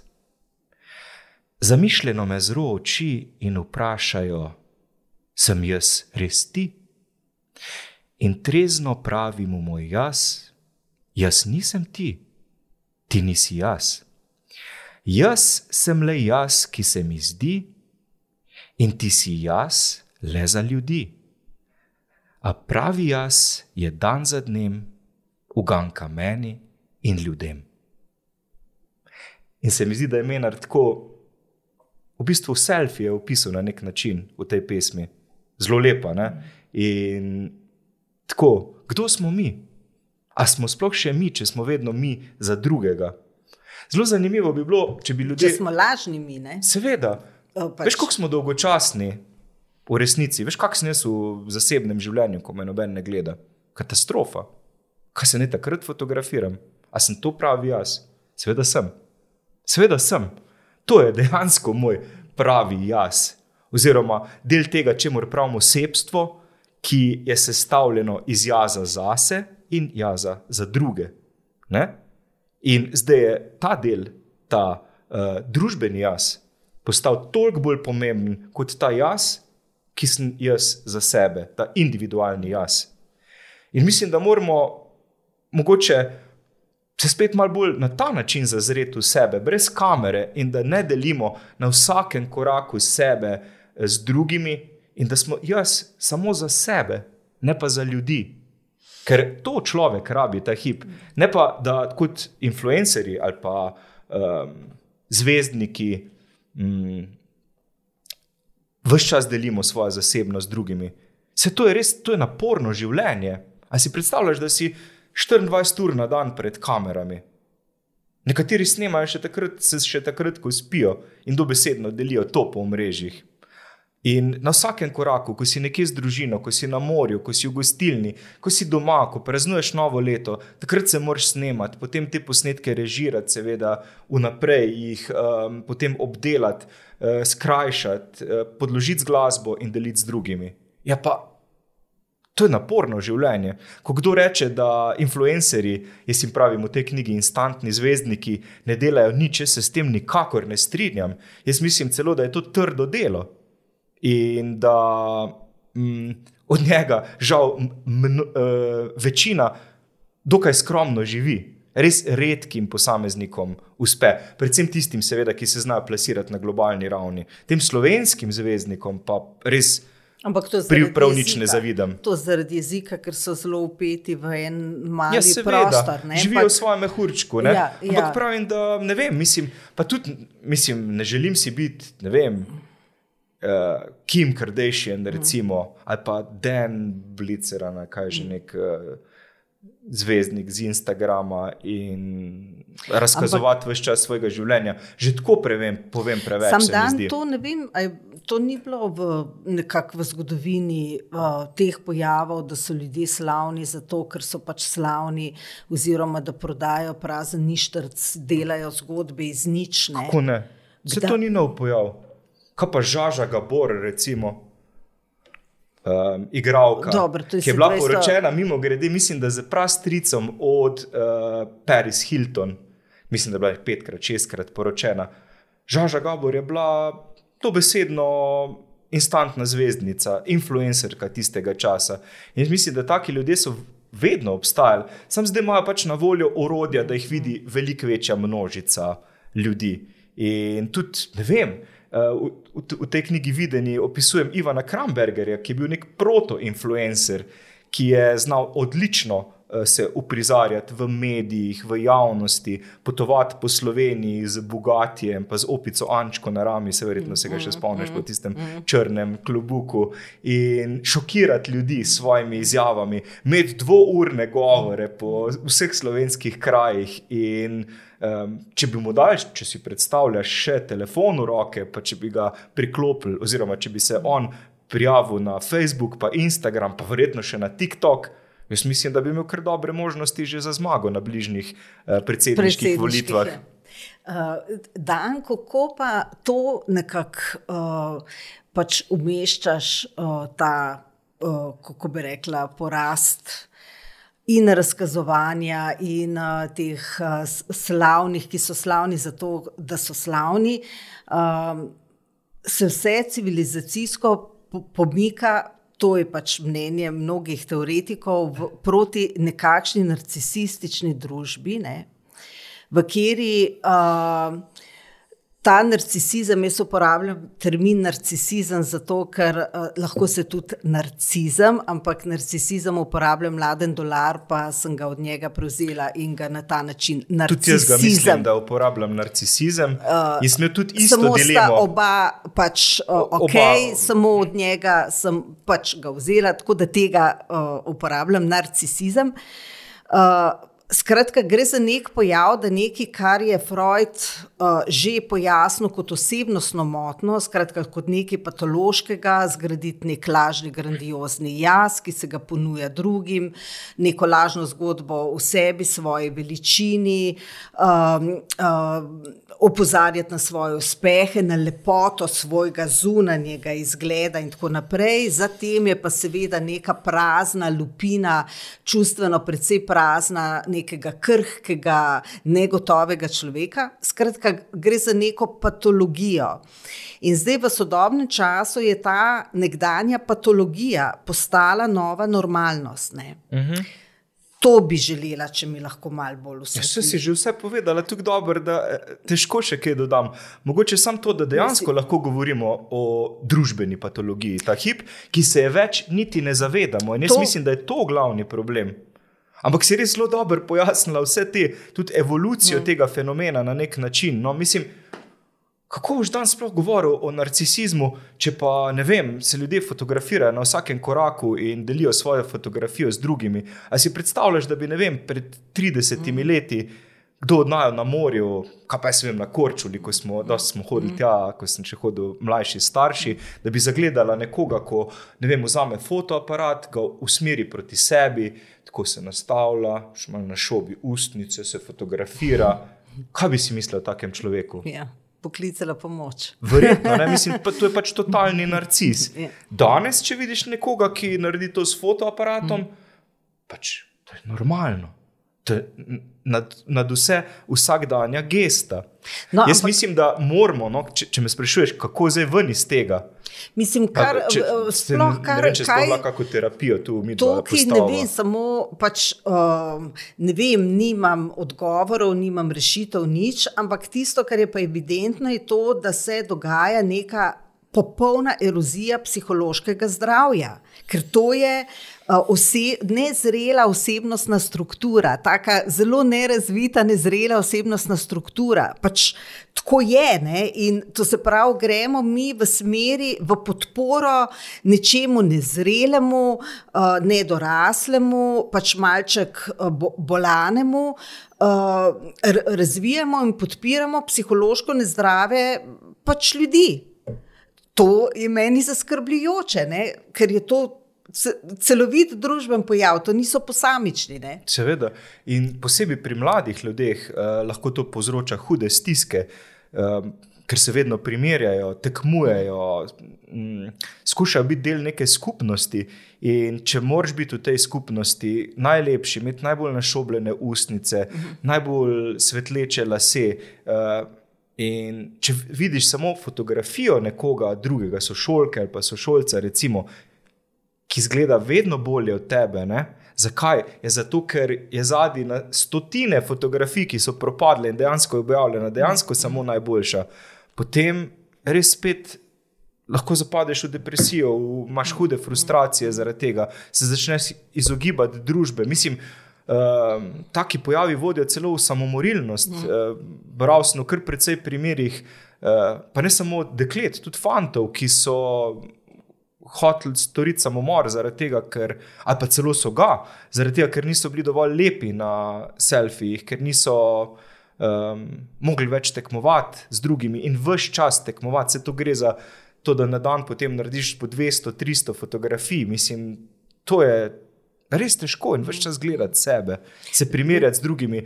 [SPEAKER 2] Zamišljeno me zro oči in vprašajo: Sem jaz res ti? in trezno pravi mu moj jaz, jaz nisem ti, ti nisi jaz. Jaz sem le jaz, ki se mi zdi, in ti si jaz le za ljudi. A pravi jaz je dan za dnem, uganka meni in ljudem. In se mi zdi, da je menar tako, v bistvu selfie je opisal na nek način v tej pesmi, zelo lepa. Ne? In Tako, kdo smo mi? A smo sploh še mi, če smo vedno mi za drugega? Zelo zanimivo bi bilo, če bi ljudje.
[SPEAKER 1] Če smo lažni, mi ne.
[SPEAKER 2] Seveda. O, pač. Veš, kako smo dolgočasni v resnici, veš, kak sem jaz v zasebnem življenju, ko me noben ne gleda. Katastrofa. Kaj se ne takrat fotografiram? A sem to pravi jaz? Seveda sem. Seveda sem. To je dejansko moj pravi jaz. Oziroma del tega, če moramo pravimo sebstvo ki je sestavljeno iz jaza zase in jaza za druge. Ne? In zdaj je ta del, ta uh, družbeni jaz, postal toliko bolj pomemben kot ta jaz, ki sem jaz za sebe, ta individualni jaz. In mislim, da moramo mogoče se spet malo bolj na ta način zazreti v sebe, brez kamere, in da ne delimo na vsakem koraku sebe eh, z drugimi, in da smo jaz samo za sebe, ne pa za ljudi. Ker to človek rabi ta hip. Ne pa da kot influencerji ali pa um, zvezdniki um, vse čas delimo svojo zasebnost z drugimi. Se to je res, to je naporno življenje. A si predstavljaš, da si 24 ur na dan pred kamerami? Nekateri snemajo še takrat, se še takrat, ko spijo in dobesedno delijo to po mrežjih. In na vsakem koraku, ko si nekje z družino, ko si na morju, ko si v gostilni, ko si doma, ko praznuješ novo leto, takrat se moraš snemati, potem te posnetke režirati, seveda, vnaprej jih um, potem obdelati, uh, skrajšati, uh, podložiti z glasbo in deliti z drugimi. Ja, pa to je naporno življenje. Ko kdo reče, da influencerji, jaz jim pravim v tej knjigi, instantni zvezdniki, ne delajo nič, jaz se s tem nikakor ne strinjam. Jaz mislim celo, da je to trdo delo in da mm, od njega, žal, mn, uh, večina dokaj skromno živi. Res redkim posameznikom uspe, predvsem tistim, seveda, ki se znajo plasirati na globalni ravni. Tem slovenskim zvezdnikom pa res
[SPEAKER 1] Ampak to zaradi
[SPEAKER 2] prav nič ne
[SPEAKER 1] jezika.
[SPEAKER 2] zavidam.
[SPEAKER 1] To zaradi jezika, ker so zelo upeti v en mali
[SPEAKER 2] Ja, seveda,
[SPEAKER 1] prostor. ne,
[SPEAKER 2] živijo
[SPEAKER 1] ampak-
[SPEAKER 2] v svojem mehurčku. Ne?
[SPEAKER 1] Ja,
[SPEAKER 2] Ampak
[SPEAKER 1] ja.
[SPEAKER 2] pravim, da ne vem, mislim, pa tudi mislim, ne želim si biti, ne vem. Uh, Kim Kardashian, recimo, ali pa Dan Blitzer, ali kaj že nek uh, zvezdnik z Instagrama in razkazovati vse čas svojega življenja. Že tako prevem, povem preveč.
[SPEAKER 1] Sam dan to ne vem, to ni bilo v, nekako v zgodovini uh, teh pojavov, da so ljudje slavni zato, ker so pač slavni, oziroma da prodajo prazen ništrc, delajo zgodbe iz nič. Ne?
[SPEAKER 2] Kako ne? Se
[SPEAKER 1] Kdaj-
[SPEAKER 2] to ni nov pojav. Kaj pa Žaža Gabor, recimo. Um, igralka,
[SPEAKER 1] Dobro, to je
[SPEAKER 2] ki je bila poročena, mimo grede, mislim, da z prastricom od uh, Paris Hilton, mislim, da je bila petkrat, šestkrat poročena. Žaža Gabor je bila dobesedno instantna zvezdnica, influencerka tistega časa. In mislim, da taki ljudje so vedno obstajali, sam zdaj imajo pač na voljo orodja, da jih vidi veliko večja množica ljudi. In tudi, ne vem, v, v, tej knjigi Videni opisujem Ivana Krambergerja, ki je bil nek proto-influencer, ki je znal odlično se uprizarjati v medijih, v javnosti, potovati po Sloveniji z Bugatijem, pa z opico Ančko na rami, se verjetno se ga še spomniš po tistem črnem klubuku in šokirati ljudi s svojimi izjavami, imeti dvourne govore po vseh slovenskih krajih. In, um, če bi mu dal, če si predstavljaš, še telefon v roke, pa če bi ga priklopili, oziroma če bi se on prijavil na Facebook, pa Instagram, pa verjetno še na TikTok. Jaz mislim, da bi imel kar dobre možnosti že za zmago na bližnjih eh, predsedniških volitvah.
[SPEAKER 1] je. Uh, Dan, kako pa to nekako uh, pač umeščaš, uh, ta, uh, kako bi rekla, porast in razkazovanja, in uh, teh uh, slavnih, ki so slavni zato, da so slavni, um, se vse civilizacijsko po- pomika. To je pač mnenje mnogih teoretikov v, proti nekakšni narcisistični družbi, ne, v kateri uh, ta narcisizem, jaz uporabljam termin narcisizem, zato ker uh, lahko se tudi narcizem, ampak narcisizem uporabljam mladen dolar, pa sem ga od njega prevzela in ga na ta način
[SPEAKER 2] Tudi jaz ga mislim,
[SPEAKER 1] narcisizem.
[SPEAKER 2] da uporabljam narcisizem. Uh, in imel tudi isto
[SPEAKER 1] Samo sta
[SPEAKER 2] dilemo.
[SPEAKER 1] oba, pač, uh,
[SPEAKER 2] Oba-
[SPEAKER 1] ok, samo od njega sem pač ga vzela, tako da tega uh, uporabljam, narcisizem. Uh, Skratka, gre za nek pojav, da nekaj, kar je Freud uh, že pojasnil kot osebnostno motno, skratka, kot nekaj patološkega, zgraditi nek lažni, grandiozni jaz, ki se ga ponuja drugim, neko lažno zgodbo o sebi, svoji veličini, um, um, opozarjati na svoje uspehe, na lepoto svojega zunanjega izgleda in tako naprej. Zatem je pa seveda neka prazna lupina, čustveno precej prazna, nekega krhkega, negotovega človeka. Skratka, gre za neko patologijo. In zdaj v sodobnem času je ta nekdanja patologija postala nova normalnost. Ne? To bi želela, če mi lahko malo bolj
[SPEAKER 2] Ja,
[SPEAKER 1] usmeri.
[SPEAKER 2] Vse si že vse povedala, tako dobro, da eh, težko še kaj dodam. Mogoče samo to, da dejansko lahko govorimo o družbeni patologiji, ta hip, ki se je več niti ne zavedamo. In jaz
[SPEAKER 1] To-
[SPEAKER 2] to... mislim, da je to glavni problem. Ampak si res zelo dobro pojasnila vse te, tudi evolucijo mm. tega fenomena na nek način. No, mislim, kako boš danes sploh govoril o narcisizmu, če pa ne vem, se ljudje fotografirajo na vsakem koraku in delijo svojo fotografijo z drugimi. A si predstavljaš, da bi vem, pred 30 mm. leti kdo od naju na morju, kaj pa jaz vem, na Korčuli, ko smo, dosti smo hodili tja, ko sem še hodil mlajši, starši, da bi zagledala nekoga, ko ne vem, vzame fotoaparat, ga usmeri proti sebi, tako se nastavlja, še malo na šobi ustnice, se fotografira. <laughs> Kaj bi si mislil o takem človeku?
[SPEAKER 1] Ja, poklicala pomoč.
[SPEAKER 2] Verjetno, ne? mislim, pa to je pač totalni narcis.
[SPEAKER 1] Ja.
[SPEAKER 2] Danes, če vidiš nekoga, ki naredi to s fotoaparatom, pač to je normalno. nad, nad vse vsakdanja gesta.
[SPEAKER 1] No,
[SPEAKER 2] Jaz
[SPEAKER 1] ampak-
[SPEAKER 2] mislim, da moramo, no, če, če me sprašuješ, kako zdaj ven iz tega.
[SPEAKER 1] Mislim, kar,
[SPEAKER 2] Pa, če,
[SPEAKER 1] sploh kar,
[SPEAKER 2] ne vem, če
[SPEAKER 1] kaj,
[SPEAKER 2] sploh kako terapijo tu mi
[SPEAKER 1] To, ki ne vem, samo pač, um, ne vem, nimam odgovorov, nimam rešitev, nič, ampak tisto, kar je pa evidentno, je to, da se dogaja neka popolna erozija psihološkega zdravja, ker to je ose, nezrela osebnostna struktura, tako zelo nerazvita, nezrela osebnostna struktura. Pač tako je. Ne? In to se pravi, gremo mi v smeri, v podporo nečemu nezrelemu, nedoraslemu, pač malček bo, bolanemu. Razvijamo in podpiramo psihološko nezdrave pač ljudi. To je meni zaskrbljujoče, ne? ker je to celovit družben pojav, to niso posamični. Ne?
[SPEAKER 2] Seveda. In posebej pri mladih ljudeh uh, lahko to povzroča hude stiske, uh, ker se vedno primerjajo, tekmujejo, mm, skušajo biti del neke skupnosti. In če moraš biti v tej skupnosti najlepši, imeti najbolj našobljene ustnice, uh -huh. najbolj svetleče lase. Uh, In če vidiš samo fotografijo nekoga drugega, sošolke ali pa sošolca, recimo, ki izgleda vedno bolje od tebe. Ne? Zakaj? Je zato, ker je zadnji na stotine fotografij, ki so propadle in dejansko je objavljena, dejansko samo najboljša. Potem res spet lahko zapadeš v depresijo, v- imaš hude frustracije zaradi tega, se začneš izogibati družbe. Mislim, Uh, taki pojavi vodijo celo v samomorilnost. Uh, Bral sem kar precej primerih, uh, pa ne samo deklet, tudi fantov, ki so hoteli storiti samomor tega, ker, ali pa celo so ga, zaradi tega, ker niso bili dovolj lepi na selfijih, ker niso um, mogli več tekmovati z drugimi in vse čas tekmovati. Se to gre za to, da na dan potem narediš po 200-300 fotografij. Mislim, to je res težko in več čas gledati sebe, se primerjati z drugimi.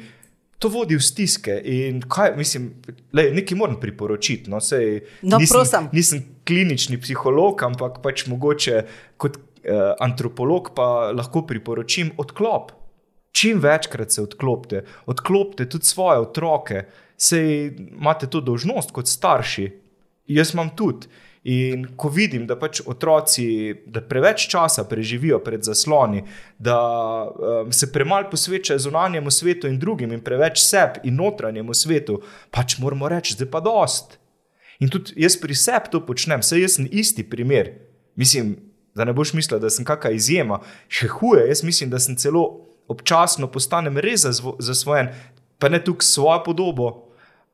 [SPEAKER 2] To vodi v stiske. In kaj, mislim, lej, nekaj moram priporočiti. No, sej,
[SPEAKER 1] No,
[SPEAKER 2] nisem,
[SPEAKER 1] prosim.
[SPEAKER 2] nisem klinični psiholog, ampak pač mogoče kot eh, antropolog pa lahko priporočim odklop. Čim večkrat se odklopite, odklopite tudi svoje otroke, sej imate to dožnost kot starši. Jaz imam tudi. In ko vidim, da pač otroci da preveč časa preživijo pred zasloni, da um, se premalo posvečajo zunanjemu svetu in drugim, in preveč sebi in notranjemu svetu, pač moramo reči, zdaj pa dost. In tudi jaz pri sebi to počnem, saj jaz sem isti primer. Mislim, da ne boš mislil, da sem kakšna izjema. Še huje, jaz mislim, da sem celo občasno postanem res zasvojen, pa ne tukaj svojo podobo,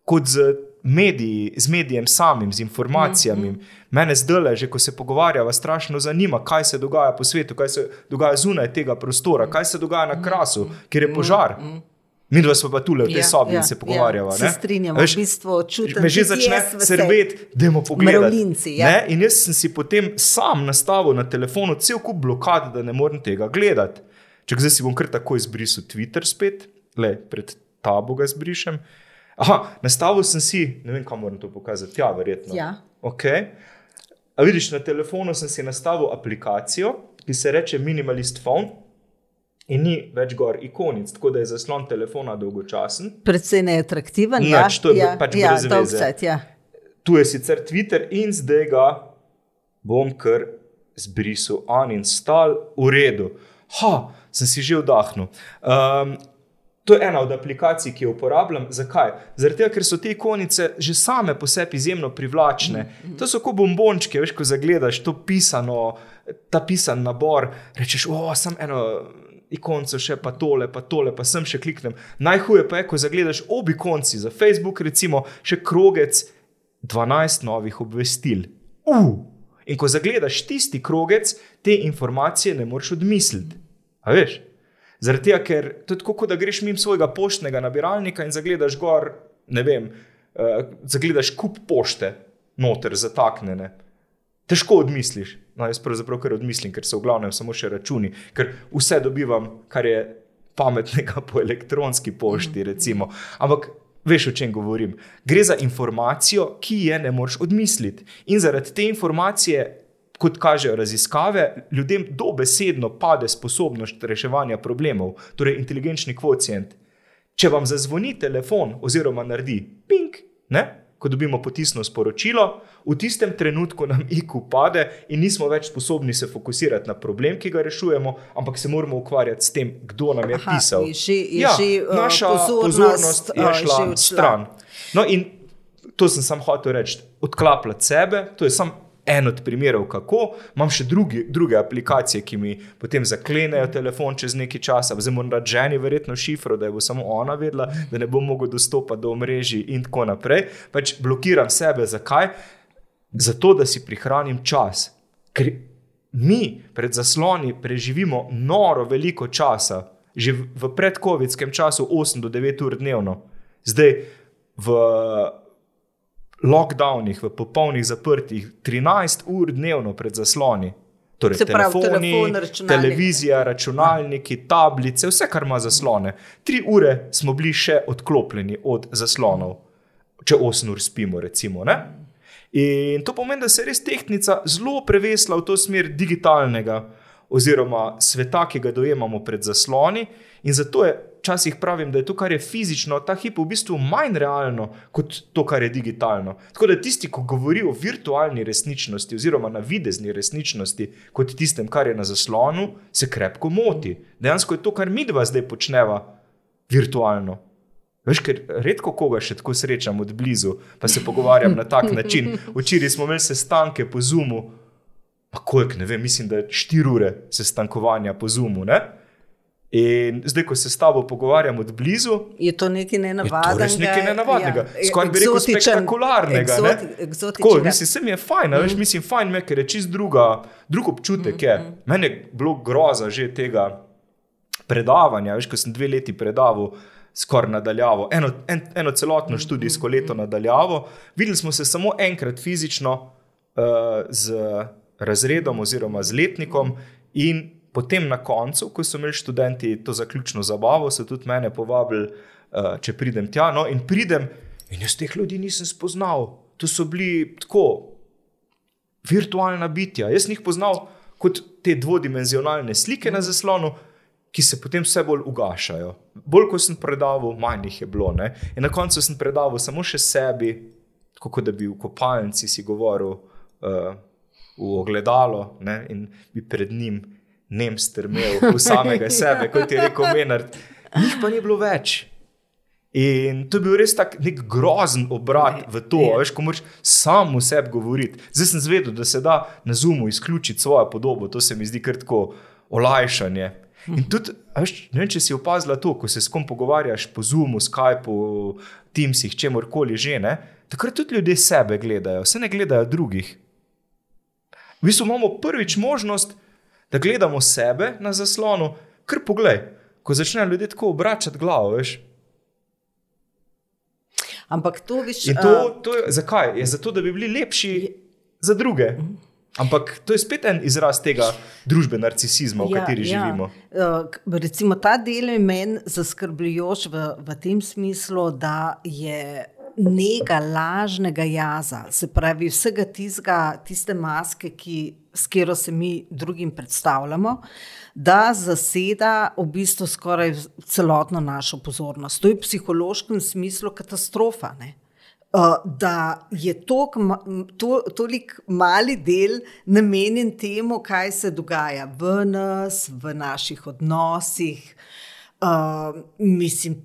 [SPEAKER 2] kot z mediji, z medijem samim, z informacijami. Mm -hmm. Mene zdaj, že ko se pogovarjava, strašno zanima, kaj se dogaja po svetu, kaj se dogaja zunaj tega prostora, kaj se dogaja na krasu, kjer je požar. Mi dva smo pa tu v tej
[SPEAKER 1] Ja,
[SPEAKER 2] sobi
[SPEAKER 1] ja,
[SPEAKER 2] in se pogovarjava.
[SPEAKER 1] ja, se strinjamo,
[SPEAKER 2] Veš,
[SPEAKER 1] v bistvu čutim
[SPEAKER 2] Me že
[SPEAKER 1] tudi
[SPEAKER 2] začne
[SPEAKER 1] jaz v sebi.
[SPEAKER 2] srbeti, da
[SPEAKER 1] ja.
[SPEAKER 2] Ne? In jaz sem si potem sam nastavil na telefonu cel kup blokad, da ne morem tega gledati. Če zdaj si bom kar tako izbrisal Twitter spet, le pred tabo ga izbrišem. Aha, nastavil sem si, ne vem, kam moram to pokazati, ja, verjetno.
[SPEAKER 1] Ja.
[SPEAKER 2] Okay. A vidiš, na telefonu sem si nastavil aplikacijo, ki se reče Minimalist Phone. In ni več gor ikonic, tako da je zaslon telefona dolgočasen.
[SPEAKER 1] Predvsej neatraktiven.
[SPEAKER 2] Nič,
[SPEAKER 1] ja,
[SPEAKER 2] to je
[SPEAKER 1] ja,
[SPEAKER 2] pač
[SPEAKER 1] ja, dolgcajt, Ja.
[SPEAKER 2] Tu je sicer Twitter in zdaj ga bom kar zbrisal, uninstall, v redu. Ha, sem si že vdahnil. Um, to je ena od aplikacij, ki jo uporabljam. Zakaj? Tega, ker so te ikonice že same po sebi izjemno privlačne. To so kot bombončke, veš, ko zagledaš to pisano, ta pisan nabor, rečeš, o, sem eno. Ikonco še pa tole, pa tole, pa sem še kliknem. Najhuje pa je, ko zagledaš obi konci za Facebook, recimo še krogec 12 novih obvestil. Uh! In ko zagledaš tisti krogec, te informacije ne moreš odmisliti. A veš? Zaradi tega, ker to je tako, kot da greš mimo svojega poštnega nabiralnika in zagledaš gor, ne vem, uh, zagledaš kup pošte, noter zataknjene. Težko odmisliš. No, jaz pravzaprav kar odmislim, ker so v glavnem samo še računi, ker vse dobivam, kar je pametnega po elektronski pošti. Recimo. Ampak veš, o čem govorim. Gre za informacijo, ki je ne moreš odmisliti. In zaradi te informacije, kot kažejo raziskave, ljudem dobesedno pade sposobnost reševanja problemov, torej inteligenčni kvocijent. Če vam zazvoni telefon, oziroma naredi ping, ne, ko dobimo potisno sporočilo, v tistem trenutku nam <laughs> IQ pade in nismo več sposobni se fokusirati na problem, ki ga rešujemo, ampak se moramo ukvarjati s tem, kdo nam je
[SPEAKER 1] Aha,
[SPEAKER 2] pisal.
[SPEAKER 1] je že- je
[SPEAKER 2] ja,
[SPEAKER 1] že, uh,
[SPEAKER 2] naša
[SPEAKER 1] pozornost,
[SPEAKER 2] pozornost je
[SPEAKER 1] že
[SPEAKER 2] šla
[SPEAKER 1] odšla.
[SPEAKER 2] stran. No, in to sem sam hotel reči, odklapljati sebe, to je samo en od primerov, kako. Imam še drugi, druge aplikacije, ki mi potem zaklenejo telefon čez nekaj časa, zdaj moram dati ženi verjetno šifro, da jo bo samo ona vedela, da ne bom mogel dostopati do omrežij in tako naprej. Pač blokiram sebe, zakaj? Zato, da si prihranim čas. Ker mi pred zasloni preživimo noro veliko časa, že v predkovidskem času 8 do 9 ur dnevno, zdaj v lockdownih, v popolnih zaprtih 13 ur dnevno pred zasloni. Torej,
[SPEAKER 1] Se pravi,
[SPEAKER 2] telefoni,
[SPEAKER 1] telefon, računalnik.
[SPEAKER 2] televizija, računalniki, tablice, vse, kar ima zaslone. Tri ure smo bili še odklopljeni od zaslonov, če 8 ur spimo, recimo. Ne? In to pomeni, da se je res tehnika zelo prevesla v to smer digitalnega, oziroma sveta, ki ga dojemamo pred zasloni. In zato je včasih pravim, da je to, kar je fizično, ta hip v bistvu manj realno kot to, kar je digitalno. Tako da tisti, ki govori o virtualni resničnosti, oziroma navidezni resničnosti, kot tistem, kar je na zaslonu, se krepko moti. Dejansko je to, kar mi dva zdaj počneva, virtualno. Veš, ker redko koga še tako srečam od blizu, pa se pogovarjam na tak način. <laughs> Včeraj smo imeli sestanke po Zoomu, pa koliko, ne vem, mislim, da je 4 ure sestankovanja po Zoomu. Ne? In zdaj, ko se s tabo pogovarjam od blizu,
[SPEAKER 1] Je to nekaj
[SPEAKER 2] je
[SPEAKER 1] nenavadnega?
[SPEAKER 2] to res nekaj nenavadnega.
[SPEAKER 1] ja,
[SPEAKER 2] Skoraj bi rekel spektakularnega. Tako, mislim, se mi je fajn, mm. veš, mislim, fajn me, ker je čist druga, drug občutek. Mm. Je. Mene je bilo groza že tega predavanja, veš, ko sem dve leti predaval. Skoraj nadaljavo, eno, en, eno celotno študijsko leto nadaljavo. Videli smo se samo enkrat fizično uh, z razredom oziroma z letnikom, in potem na koncu, ko so imeli študenti to zaključno zabavo, so tudi mene povabili, uh, če pridem tja. No, in pridem, in jaz teh ljudi nisem spoznal. To so bili tako virtualna bitja. Jaz sem jih poznal kot te dvodimenzionalne slike na zaslonu, ki se potem vse bolj ugašajo. Bolj ko sem predaval, manj jih je bilo. Ne? In na koncu sem predaval samo še sebi, kot da bi v kopalnici si govoril uh, v ogledalo ne? in bi pred njim nem strmel v samega sebe, kot je rekel Menard. Njih pa ni bilo več. In to je bil res tak nek grozen obrat v to,
[SPEAKER 1] Ja.
[SPEAKER 2] veš, ko moraš sam v sebi govoriti. Zdaj sem zvedel, da se da na Zoomu izključiti svojo podobo, to se mi zdi kar tako olajšanje. In tudi, veš, ne vem, če si opazila to, ko se s kom pogovarjaš po Zoomu, Skypeu, Teamsih, čemorkoli že, ne, takrat tudi ljudje sebe gledajo, se ne gledajo drugih. V bistvu imamo prvič možnost, da gledamo sebe na zaslonu, kar poglej, ko začnejo ljudje tako obračati glavo, veš.
[SPEAKER 1] Ampak to viš.
[SPEAKER 2] In to, to je zakaj? Je zato, da bi bili lepši za druge. Ampak to je spet en izraz tega družbe narcisizma, v kateri živimo.
[SPEAKER 1] Ja. Uh, recimo ta del je meni zaskrbljujoč v, v tem smislu, da je nega lažnega jaza, se pravi vsega tistega, tiste maske, ki, s katero se mi drugim predstavljamo, da zaseda v bistvu skoraj celotno našo pozornost. To je v psihološkem smislu katastrofa. Ne? Uh, da je tok, to, toliko mali del namenjen temu, kaj se dogaja v nas, v naših odnosih. Uh, mislim,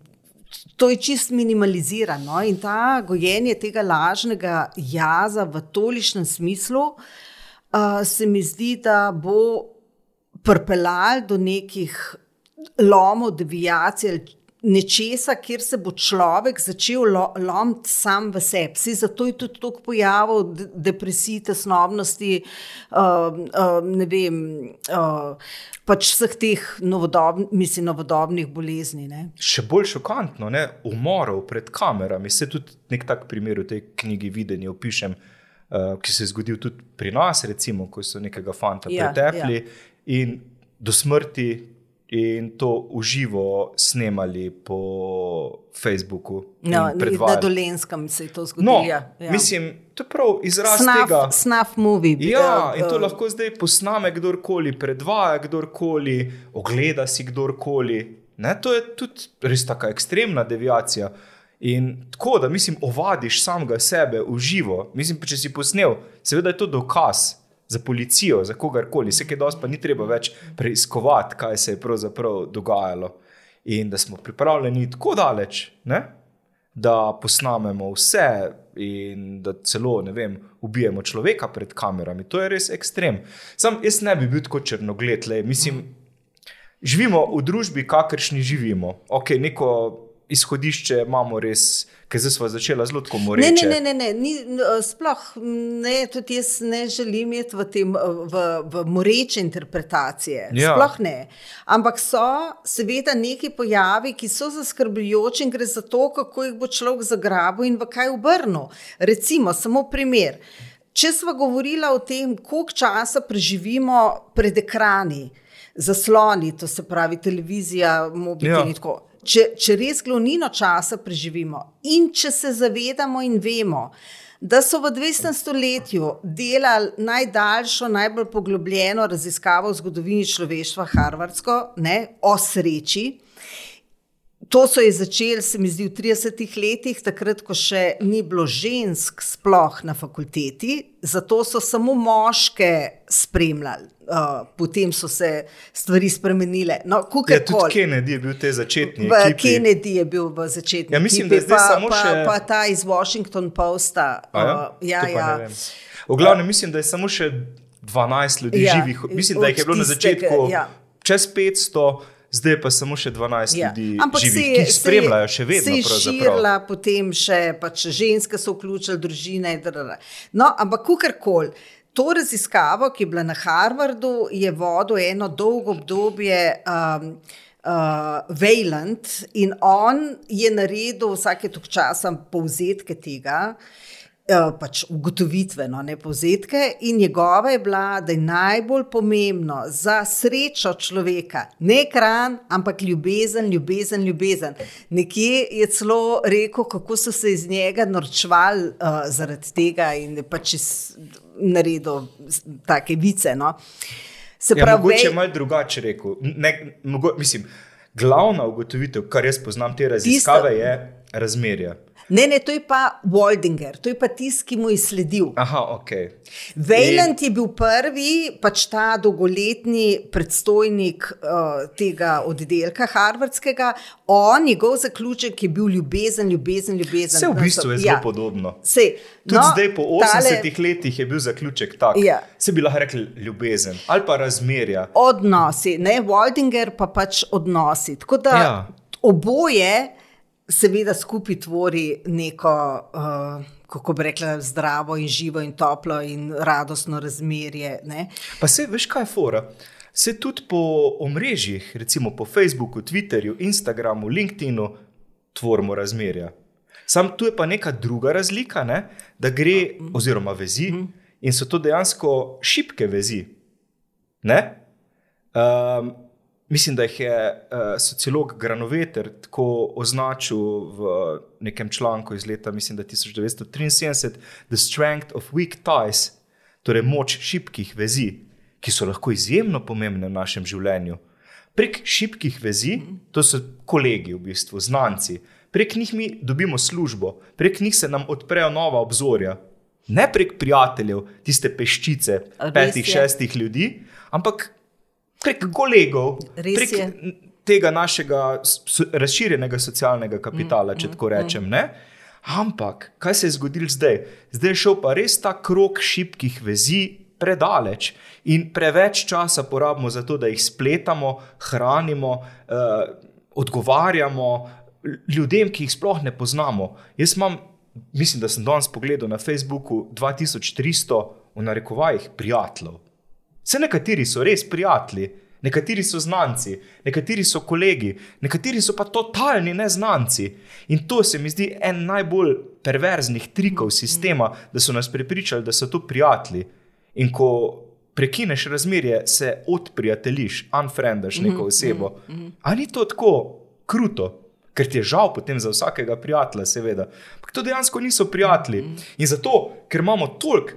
[SPEAKER 1] to je čist minimalizirano in ta gojenje tega lažnega jaza v toličnem smislu uh, se mi zdi, da bo pripeljal do nekih lomov, devijacij ali nečesa, kjer se bo človek začel lo, lomiti sam v sebi. Vsi zato je tudi toliko pojavov de, depresij, tesnobnosti, uh, uh, ne vem, uh, pač vseh teh novodob, mislim, novodobnih bolezni. Ne?
[SPEAKER 2] Še bolj šokantno, ne? umorov pred kamerami. Se tudi nek tak primer v tej knjigi Videnje opišem, uh, ki se je zgodil tudi pri nas, recimo, ko so nekega fanta
[SPEAKER 1] Ja,
[SPEAKER 2] pretepli in do smrti in to uživo snemali po Facebooku.
[SPEAKER 1] No, na. Dolenskem se je to zgodilo.
[SPEAKER 2] No,
[SPEAKER 1] ja.
[SPEAKER 2] Mislim, to je prav izraz tega.
[SPEAKER 1] Snuff, snuff movie.
[SPEAKER 2] Ja,
[SPEAKER 1] eh,
[SPEAKER 2] in to lahko zdaj posname kdorkoli, predvaja kdorkoli, ogleda si kdorkoli. Ne, to je tudi res tako ekstremna deviacija. In tako, da mislim, ovadiš samega sebe v živo. Mislim, če si posnel, seveda je to dokaz za policijo, za kogarkoli, vse kaj dosti pa ni treba več preiskovati, kaj se je pravzaprav dogajalo. In da smo pripravljeni tako daleč, ne? da posnamemo vse in da celo, ne vem, ubijemo človeka pred kamerami. To je res ekstrem. Sam jaz ne bi bil tako črnogled, le, mislim, živimo v družbi, kakršni živimo. Ok, neko izhodišče imamo res, ker zdaj smo začeli zelo tako
[SPEAKER 1] Ne,
[SPEAKER 2] moreče.
[SPEAKER 1] ne, ne, ne, ne, ni, eh, sploh ne, tudi jaz ne želim imeti v, tem, eh, v, v moreče interpretacije.
[SPEAKER 2] Ja.
[SPEAKER 1] Sploh ne. Ampak so seveda neki pojavi, ki so zaskrbljujoči in gre za to, kako jih bo človek zagrabil in v kaj obrnil. Recimo, samo primer. Če smo govorili o tem, koliko časa preživimo pred ekrani, zasloni, to se pravi televizija, mobitel
[SPEAKER 2] Ja.
[SPEAKER 1] in tako. Če, če res glavnino časa preživimo in če se zavedamo in vemo, da so v 20. stoletju delali najdaljšo, najbolj poglobljeno raziskavo v zgodovini človeštva, Harvardsko, ne, o sreči. To so je začeli, se mi zdi, v 30 letih, takrat, ko še ni bilo žensk, sploh na fakulteti, zato so samo moške spremljali, uh, potem so se stvari spremenile. No,
[SPEAKER 2] Ja, tudi
[SPEAKER 1] koli.
[SPEAKER 2] Kennedy je bil v tej začetni
[SPEAKER 1] V
[SPEAKER 2] ekipi.
[SPEAKER 1] Kennedy je bil v začetni
[SPEAKER 2] Ja, mislim,
[SPEAKER 1] ekipi,
[SPEAKER 2] da je
[SPEAKER 1] pa,
[SPEAKER 2] samo
[SPEAKER 1] pa,
[SPEAKER 2] še-
[SPEAKER 1] pa ta iz Washington Posta.
[SPEAKER 2] A Ja?
[SPEAKER 1] uh, ja,
[SPEAKER 2] pa
[SPEAKER 1] ja.
[SPEAKER 2] V glavnem, mislim, da je samo še 12 ljudi
[SPEAKER 1] Ja,
[SPEAKER 2] živih. Mislim, da jih je bilo na
[SPEAKER 1] od
[SPEAKER 2] začetku
[SPEAKER 1] tistega, ja.
[SPEAKER 2] čez 500, zdaj pa samo še 12
[SPEAKER 1] Ja.
[SPEAKER 2] ljudi
[SPEAKER 1] Ampak
[SPEAKER 2] živih,
[SPEAKER 1] se
[SPEAKER 2] ki jih spremljajo še vedno.
[SPEAKER 1] Se je širila, potem še pač ženske so vključile, družine. drr. No, ampak kakorkoli. To raziskavo, ki je bila na Harvardu, je vodil eno dolgo obdobje. Um, Uh, Vejland in on je naredil vsake tok časa povzetke tega, uh, pač ugotovitve, no, ne povzetke, in njegova je bila, da je najbolj pomembno za srečo človeka ne ekran, ampak ljubezen, ljubezen, ljubezen. Nekje je celo rekel, kako so se iz njega norčvali uh, zaradi tega in pač iz, naredil take vice. No. Se
[SPEAKER 2] Ja,
[SPEAKER 1] pravi,
[SPEAKER 2] mogoče
[SPEAKER 1] Vej-
[SPEAKER 2] malo drugače rekel. Ne, mogo, mislim, glavna ugotovitev, kar jaz poznam te raziskave,
[SPEAKER 1] Tisto-
[SPEAKER 2] je razmerje.
[SPEAKER 1] Ne, ne, to je pa Waldinger, to je pa tisti, ki mu je sledil.
[SPEAKER 2] Aha, ok.
[SPEAKER 1] Vejland je bil prvi, pač ta dolgoletni predstojnik uh, tega oddelka Harvardskega. On, njegov zaključek je bil ljubezen, ljubezen, ljubezen.
[SPEAKER 2] Vse v bistvu je zelo
[SPEAKER 1] ja.
[SPEAKER 2] podobno.
[SPEAKER 1] Sej,
[SPEAKER 2] Tudi
[SPEAKER 1] no,
[SPEAKER 2] no, zdaj, po 80
[SPEAKER 1] tale
[SPEAKER 2] tale... letih, je bil zaključek tak.
[SPEAKER 1] Ja.
[SPEAKER 2] Se bi lahko rekli ljubezen ali pa razmerja.
[SPEAKER 1] Odnosi, ne Waldinger, pa pač odnosi. Tako da
[SPEAKER 2] Ja.
[SPEAKER 1] oboje, seveda, skupaj tvori neko. Uh, Kako bi rekla, zdravo in živo in toplo in radostno razmerje. Ne?
[SPEAKER 2] Pa se veš, kaj je fora. Se tudi po omrežjih, recimo po Facebooku, Twitterju, Instagramu, LinkedInu, tvorimo razmerja. Sam tu je pa neka druga razlika, ne? da gre, oziroma vezi, in so to dejansko šibke vezi. Ne? Um, mislim, da jih je uh, sociolog Granoveter tako označil v nekem članku iz leta mislim, da 1973: The strength of weak ties, torej moč šibkih vezi, ki so lahko izjemno pomembne v našem življenju. Prek šibkih vezi, to so kolegi, v bistvu, znanci, prek njih mi dobimo službo, prek njih se nam odprejo nova obzorja. Ne prek prijateljev, tiste peščice,
[SPEAKER 1] Res
[SPEAKER 2] petih,
[SPEAKER 1] je.
[SPEAKER 2] šestih ljudi, ampak prek kolegov,
[SPEAKER 1] Res
[SPEAKER 2] prek
[SPEAKER 1] je.
[SPEAKER 2] tega našega so, razširjenega socialnega kapitala, če tako rečem. Ne? Ampak kaj se je zgodilo zdaj? Zdaj je šel pa res ta krok šibkih vezi predaleč in preveč časa porabimo za to, da jih spletamo, hranimo, eh, odgovarjamo ljudem, ki jih sploh ne poznamo. Jaz imam, mislim, da sem danes pogledal na Facebooku 2300 v narekovajih prijateljev. Vse nekateri so res prijatelji, nekateri so znanci, nekateri so kolegi, nekateri so pa totalni neznanci. In to se mi zdi en najbolj perverznih trikov sistema, da so nas prepričali, da so to prijatelji. In ko prekineš razmerje, se odprijateljiš, unfriendaš neko osebo. Ali ni to tako kruto? Ker ti je žal potem za vsakega prijatelja, seveda. Ampak to dejansko niso prijatelji. In zato, ker imamo toliko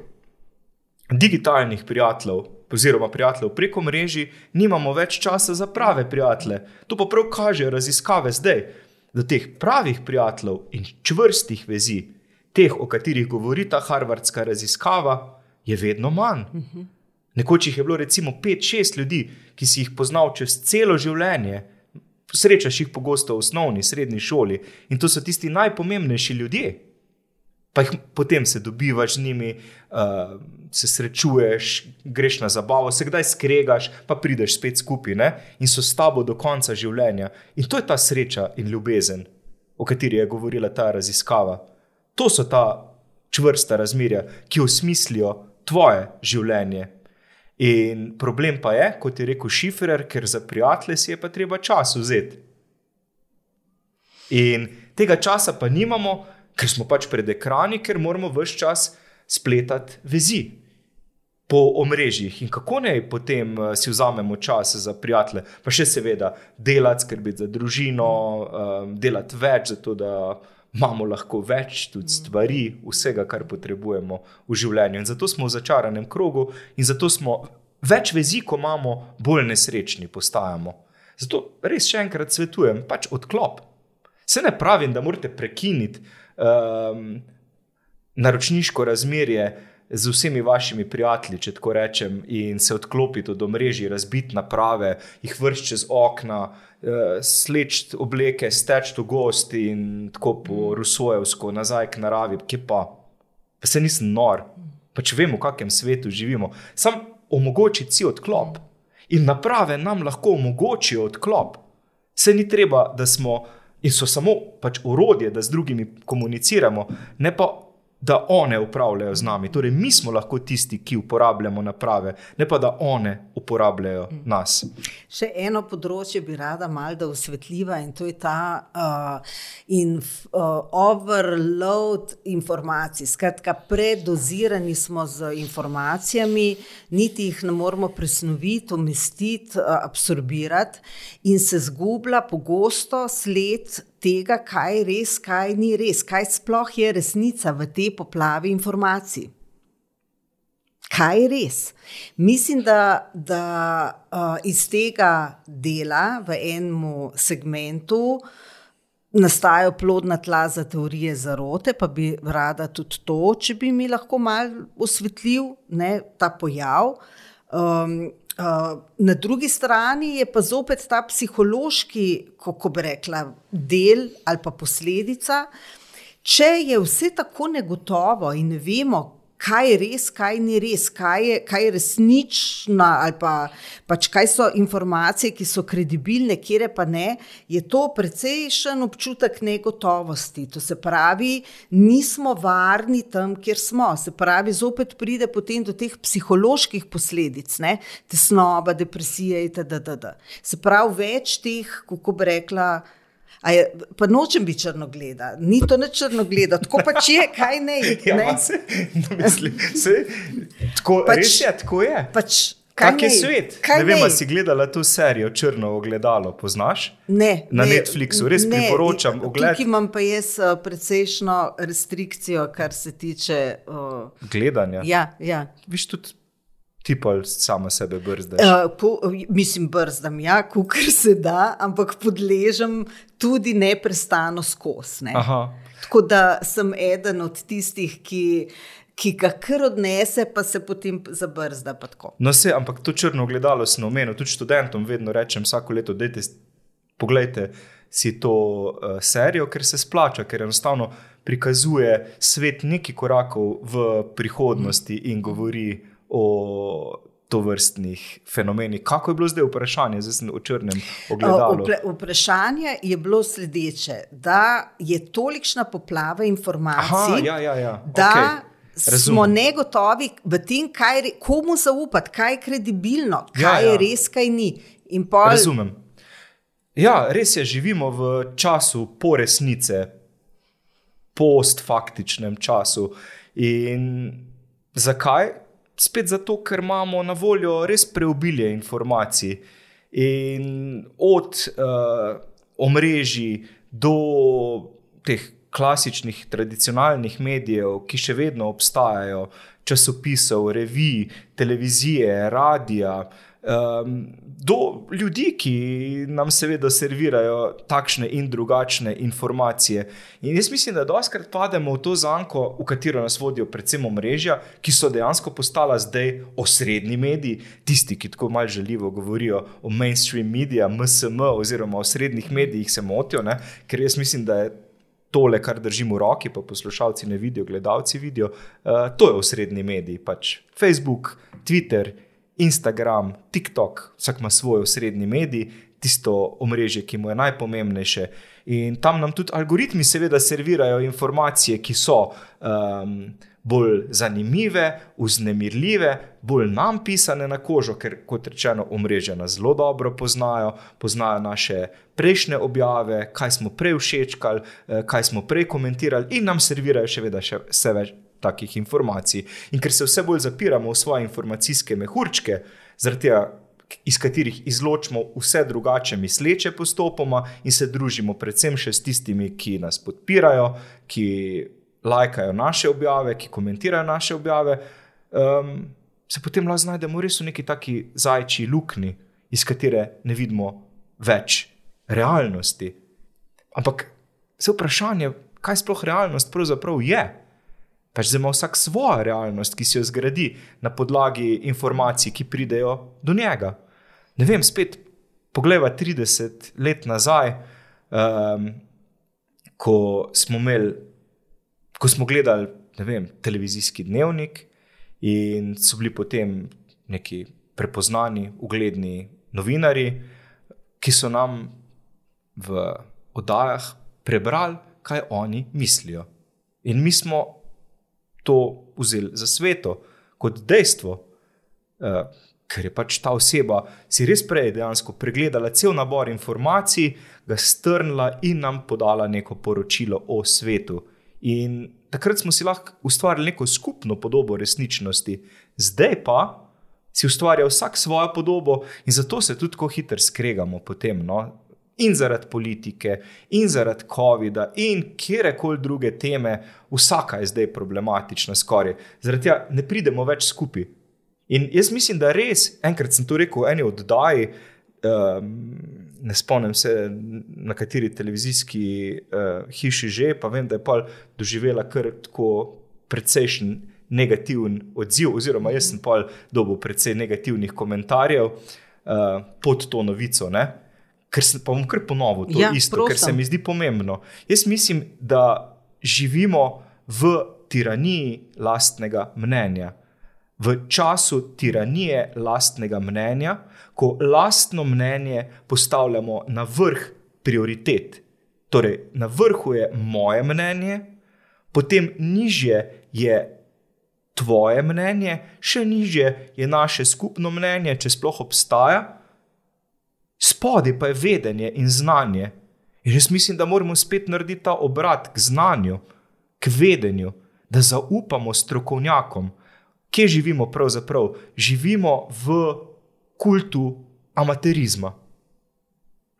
[SPEAKER 2] digitalnih prijateljev, oziroma prijateljev preko mreži, nimamo več časa za prave prijatelje. To pa prav kažejo raziskave zdaj, da teh pravih prijateljev in čvrstih vezi, teh, o katerih govori ta harvardska raziskava, je vedno manj. Nekoč jih je bilo recimo 5-6 ljudi, ki si jih poznal čez celo življenje. Srečaš jih pogosto v osnovni, srednji šoli in to so tisti najpomembnejši ljudje. Pa jih potem se dobivaš z njimi, uh, se srečuješ, greš na zabavo, se kdaj skregaš, pa prideš spet skupaj ne? in so s tabo do konca življenja. In to je ta sreča in ljubezen, o kateri je govorila ta raziskava. To so ta čvrsta razmerja, ki osmislijo tvoje življenje. In problem pa je, kot je rekel Šifrer, ker za prijatelje si je pa treba čas vzeti. In tega časa pa nimamo, ker smo pač pred ekrani, ker moramo vse čas spletati vezi po omrežjih. In kako naj potem uh, si vzamemo čas za prijatelje, pa še seveda delati, skrbeti za družino, um, delati več, zato da imamo lahko več tudi stvari, vsega, kar potrebujemo v življenju. In zato smo v začaranem krogu in zato smo več vezi, ko imamo, bolj nesrečni postajamo. Zato res še enkrat svetujem, pač odklop. Se ne pravim, da morate prekiniti um, naročniško razmerje z vsemi vašimi prijatelji, če tako rečem, in se odklopiti od omrežij, razbiti naprave, jih vršiti čez okna, uh, sleči obleke, steči v gosti in tako po rusojevsko nazaj k naravi, ki pa, pa se nisem nor, pač vemo, v kakšnem svetu živimo. Sam omogočiti si odklop. In naprave nam lahko omogočijo odklop. Se ni treba, da smo in so samo pač urodje, da z drugimi komuniciramo, ne pa da one upravljajo z nami. Torej, mi smo lahko tisti, ki uporabljamo naprave, ne pa da one uporabljajo nas.
[SPEAKER 1] Še eno področje bi rada malo da osvetljiva in to je ta uh, inf, uh, overload informacij. Skratka, predozirani smo z informacijami, niti jih ne moremo presnoviti, umestiti, uh, absorbirati in se zgublja pogosto sled tega, kaj je res, kaj ni res, kaj sploh je resnica v tej poplavi informacij. Kaj je res? Mislim, da, da uh, iz tega dela v enem segmentu nastajajo plodna tla za teorije zarote, pa bi rada tudi to, če bi mi lahko malo osvetlil ne, ta pojav. Um, na drugi strani je pa zopet ta psihološki, kako bi rekla, del ali pa posledica. Če je vse tako negotovo in vemo, kaj je res, kaj ni res, kaj je, kaj je resnična, ali pa, pač kaj so informacije, ki so kredibilne, kje pa ne, je to precejšen občutek negotovosti. To se pravi, nismo varni tam, kjer smo. Se pravi, zopet pride potem do teh psiholoških posledic, ne? tesnoba, depresija itd. Se pravi, več teh, kako bi rekla. Je, pa nočem biti črnogleda, ni to ne črnogleda, tako pač je, kaj ne. <laughs>
[SPEAKER 2] Ja,
[SPEAKER 1] ne?
[SPEAKER 2] se, no, mislim, se, tako,
[SPEAKER 1] Pač-
[SPEAKER 2] res je, tako je.
[SPEAKER 1] Pač,
[SPEAKER 2] Kak je
[SPEAKER 1] nej?
[SPEAKER 2] svet?
[SPEAKER 1] Kaj
[SPEAKER 2] ne vem, ali si gledala to serijo Črno ogledalo, poznaš?
[SPEAKER 1] Ne,
[SPEAKER 2] Na
[SPEAKER 1] ne,
[SPEAKER 2] Netflixu, res
[SPEAKER 1] ne,
[SPEAKER 2] priporočam ogled.
[SPEAKER 1] Tukaj imam pa jaz uh, precejšno restrikcijo, kar se tiče. Uh,
[SPEAKER 2] Gledanja.
[SPEAKER 1] ja, ja.
[SPEAKER 2] Viš tudi ti pa sama sebe brzdaš.
[SPEAKER 1] Uh, po, mislim, brzdam, ja, kar se da, ampak podležem tudi neprestano skozi. Ne.
[SPEAKER 2] Aha.
[SPEAKER 1] Tako da sem eden od tistih, ki, ki ga kar odnese, pa se potem zabrzda.
[SPEAKER 2] No, se, ampak to črno gledalo sem omenil, tudi študentom vedno rečem, vsako leto, dajte, poglejte si to uh, serijo, ker se splača, ker enostavno prikazuje svet nekaj korakov v prihodnosti in govori o tovrstnih fenomenih. Kako je bilo zdaj vprašanje, zdaj sem v črnem ogledalu?
[SPEAKER 1] Vple- Vprašanje je bilo sledeče: da je tolikšna poplava informacij,
[SPEAKER 2] Aha, ja, ja, ja.
[SPEAKER 1] da smo
[SPEAKER 2] Razumem.
[SPEAKER 1] negotovi v tem, kaj, komu zaupati, kaj je kredibilno, kaj
[SPEAKER 2] Ja, ja.
[SPEAKER 1] je res, kaj ni. In pol,
[SPEAKER 2] Razumem. Ja, res je, živimo v času po resnice, postfaktičnem času. In zakaj spet zato, ker imamo na voljo res preobilje informacij. In od uh, omrežij do teh klasičnih, tradicionalnih medijev, ki še vedno obstajajo, časopisov, revij, televizije, radia. Um, do ljudi, ki nam seveda servirajo takšne in drugačne informacije. In jaz mislim, da doskrat pademo v to zanko, v katero nas vodijo predvsem omrežja, ki so dejansko postala zdaj osrednji mediji, tisti, ki tako malo želivo govorijo o mainstream medijih, MSM oziroma o srednjih medijih, se motijo, ne? ker jaz mislim, da je. Tole, kar držimo v roki, pa poslušalci ne vidijo, gledalci vidijo, uh, to je osrednji medij, pač Facebook, Twitter, Instagram, TikTok, vsak ima svoj osrednji medij, tisto omrežje, ki mu je najpomembnejše. In tam nam tudi algoritmi, seveda, servirajo informacije, ki so um, bolj zanimive, uznemirljive, bolj nam pisane na kožo, ker, kot rečeno, omrežja nas zelo dobro poznajo, poznajo naše prejšnje objave, kaj smo prej všečkali, eh, kaj smo prej komentirali, in nam servirajo še vedno še vse več takih informacij. In ker se vse bolj zapiramo v svoje informacijske mehurčke, tega, iz katerih izločimo vse drugače misleče postopoma in se družimo predvsem še s tistimi, ki nas podpirajo, ki lajkajo naše objave, ki komentirajo naše objave, um, se potem lahko znajdemo res v neki taki zajči luknji, iz katere ne vidimo več realnosti. Ampak se vprašanje, kaj sploh realnost pravzaprav je. Pač ima vsak svojo realnost, ki si jo zgradi na podlagi informacij, ki pridejo do njega. Ne vem, spet pogleda 30 let nazaj, um, ko smo imeli, ko smo gledali vem, televizijski dnevnik in so bili potem neki prepoznani, ugledni novinari, ki so nam v oddajah prebrali, kaj oni mislijo. In mi smo to vzeli za sveto, kot dejstvo, uh, ker je pač ta oseba si res prej dejansko pregledala cel nabor informacij, ga strnila in nam podala neko poročilo o svetu. In takrat smo si lahko ustvarili neko skupno podobo resničnosti, zdaj pa. Si ustvarja vsak svojo podobo, in zato se tudi tako hitro skregamo potem. No? In zaradi politike, in zaradi COVID-a, in kjerkoli druge teme, vsaka je zdaj problematična, skoraj. Zaradi tega ne pridemo več skupaj. In jaz mislim, da res, enkrat sem to rekel v eni oddaji, um, ne spomnim se na kateri televizijski uh, hiši že, pa vem, da je pa doživela kar tako precejšen. Negativen odziv, oziroma jaz sem pa dobil precej negativnih komentarjev uh, pod to novico. Uh, ker se pa bom kar ponovil to ja, isto, prosim. ker se mi zdi pomembno. Jaz mislim, da živimo v tiraniji lastnega mnenja. V času tiranije lastnega mnenja, ko lastno mnenje postavljamo na vrh prioritet. Torej, na vrhu je moje mnenje, potem nižje je tvoje mnenje, še nižje je naše skupno mnenje, če sploh obstaja spodaj pa je vedenje in znanje. In jaz mislim, da moramo spet narediti ta obrat k znanju, k vedenju, da zaupamo strokovnjakom, kje živimo pravzaprav. Živimo v kultu amaterizma.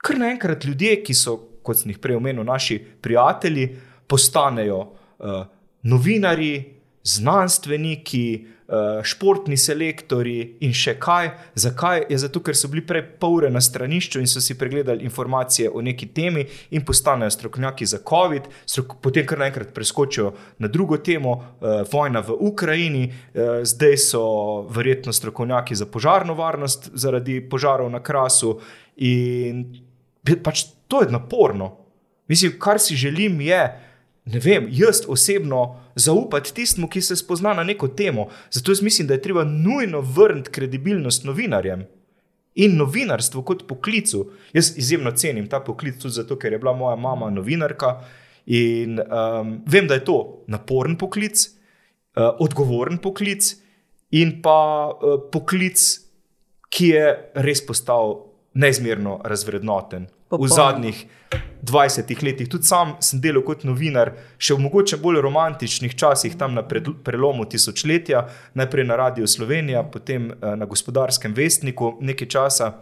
[SPEAKER 2] Ker naenkrat ljudje, ki so, kot sem jih prej omenil, naši prijatelji, postanejo uh, novinari, znanstveniki, uh, športni selektori in še kaj. Zakaj? Je zato, ker so bili prej pol ure na stranišču in so si pregledali informacije o neki temi in postanejo strokovnjaki za COVID, potem kar naenkrat preskočijo na drugo temo, uh, vojna v Ukrajini, uh, zdaj so verjetno strokovnjaki za požarno varnost zaradi požarov na krasu. In pač to je naporno. Mislim, kar si želim je, ne vem, jaz osebno zaupati tistemu, ki se spozna na neko temo. Zato jaz mislim, da je treba nujno vrniti kredibilnost novinarjem in novinarstvu kot poklicu. Jaz izjemno cenim ta poklic tudi zato, ker je bila moja mama novinarka in um, vem, da je to naporen poklic, uh, odgovoren poklic in pa uh, poklic, ki je res postal neizmerno razvrednoten v zadnjih 20 letih. Tudi sam sem delal kot novinar, še v mogoče bolj romantičnih časih, tam na prelomu tisočletja, najprej na Radio Slovenija, potem eh, na gospodarskem vestniku nekaj časa.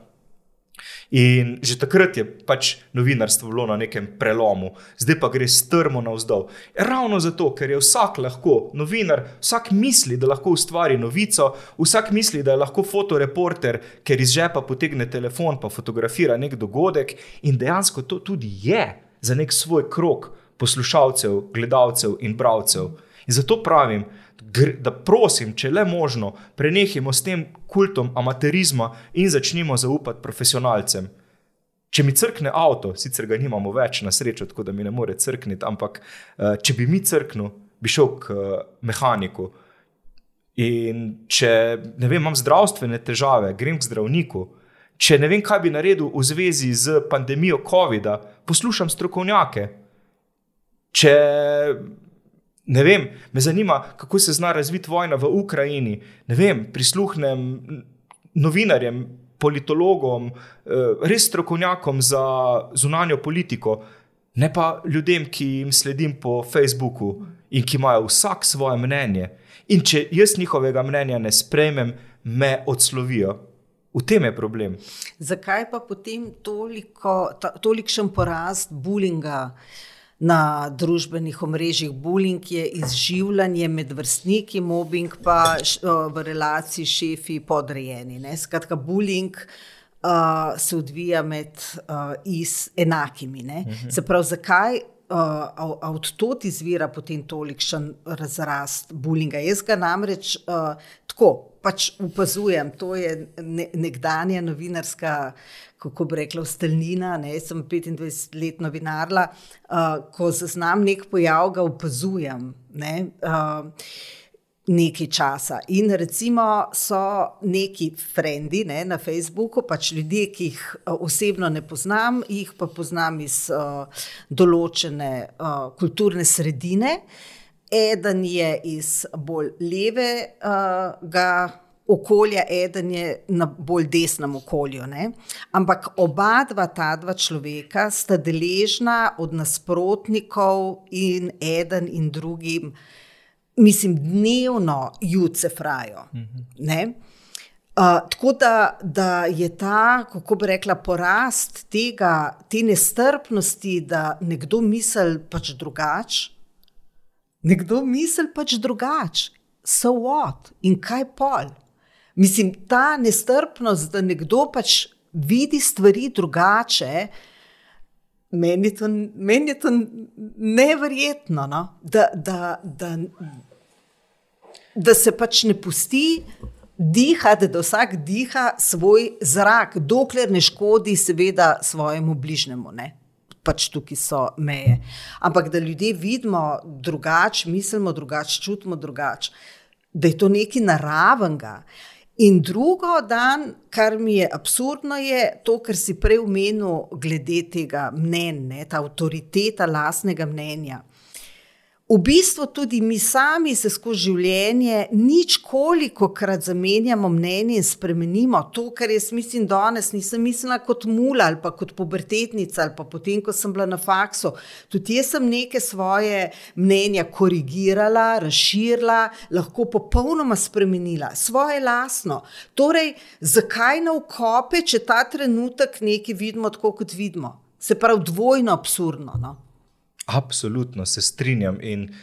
[SPEAKER 2] In že takrat je pač novinarstvo bilo na nekem prelomu, zdaj pa gre strmo navzdol. Ravno zato, ker je vsak lahko novinar, vsak misli, da lahko ustvari novico, vsak misli, da je lahko fotoreporter, ker iz žepa potegne telefon in fotografira nek dogodek, in dejansko to tudi je za nek svoj krok poslušalcev, gledalcev in bralcev. In zato pravim, da prosim, če le možno, prenehimo s tem kultom amaterizma in začnimo zaupati profesionalcem. Če mi crkne avto, sicer ga nimamo več na srečo, tako da mi ne more crkniti, ampak eh, če bi mi crknil, bi šel k eh, mehaniku. In če ne vem, imam zdravstvene težave, grem k zdravniku. Če ne vem, kaj bi naredil v zvezi z pandemijo COVID-a, poslušam strokovnjake. Če Ne vem, me zanima, kako se zna razviti vojna v Ukrajini. Ne vem, prisluhnem novinarjem, politologom, eh, res strokovnjakom za zunanjo politiko, ne pa ljudem, ki jim sledim po Facebooku in ki imajo vsak svoje mnenje. In če jaz njihovega mnenja ne sprejmem, me odslovijo. V tem je problem.
[SPEAKER 1] Zakaj pa potem toliko, tolikšen porast bulinga? Na družbenih omrežjih. Bullying je izživljanje med vrstniki, mobbing pa v relaciji šefi podrejeni. Ne? Skratka, bullying. Uh, se odvija med uh, enakimi. Uh mhm. -huh. Se pravi, zakaj uh, od tod izvira potem tolikšen razrast bulinga? Jaz ga namreč uh, tako pač opazujem, to je ne, nekdanja novinarska kako bi rekla, stalnina. Ne, sem 25 let novinarla, uh, ko zaznam nek pojav, ga opazujem. Ne, uh, Nekaj časa. In recimo so neki frendi ne, na Facebooku, pač ljudje, ki jih osebno ne poznam, jih pa poznam iz uh, določene uh, kulturne sredine. Eden je iz bolj levega uh, okolja, eden je na bolj desnem okolju. Ne? Ampak oba dva, ta dva človeka, sta deležna od nasprotnikov in eden in drugim, mislim, dnevno juce frajo. Mhm. Uh, tako da, da je ta, kako bi rekla, porast tega, te nestrpnosti, da nekdo misli pač drugače, nekdo misli pač drugače, so what in kaj pol. Mislim, ta nestrpnost, da nekdo pač vidi stvari drugače, meni je to, meni je to neverjetno, no? da, da, da, da se pač ne pusti dihati, da vsak diha svoj zrak, dokler ne škodi, seveda, svojemu bližnjemu. Ne? Pač tukaj so meje. Ampak da ljudje vidimo drugače, mislimo drugače, čutimo drugače, da je to nekaj naravnega. In drugo, dan, kar mi je absurdno, je to, kar si prej omenil, glede tega mnenja, ta avtoriteta lastnega mnenja. V bistvu tudi mi sami se skozi življenje nič koliko krat zamenjamo mnenje in spremenimo to, kar jaz mislim danes, nisem mislila kot mula ali pa kot pubertetnica ali pa potem, ko sem bila na faksu. Tudi jaz sem neke svoje mnenja korigirala, razširila, lahko popolnoma spremenila, svoje lastno. Torej, zakaj na ukope, če ta trenutek nekaj vidimo tako, kot vidimo? Se pravi, dvojno absurdno. No?
[SPEAKER 2] Absolutno se strinjam in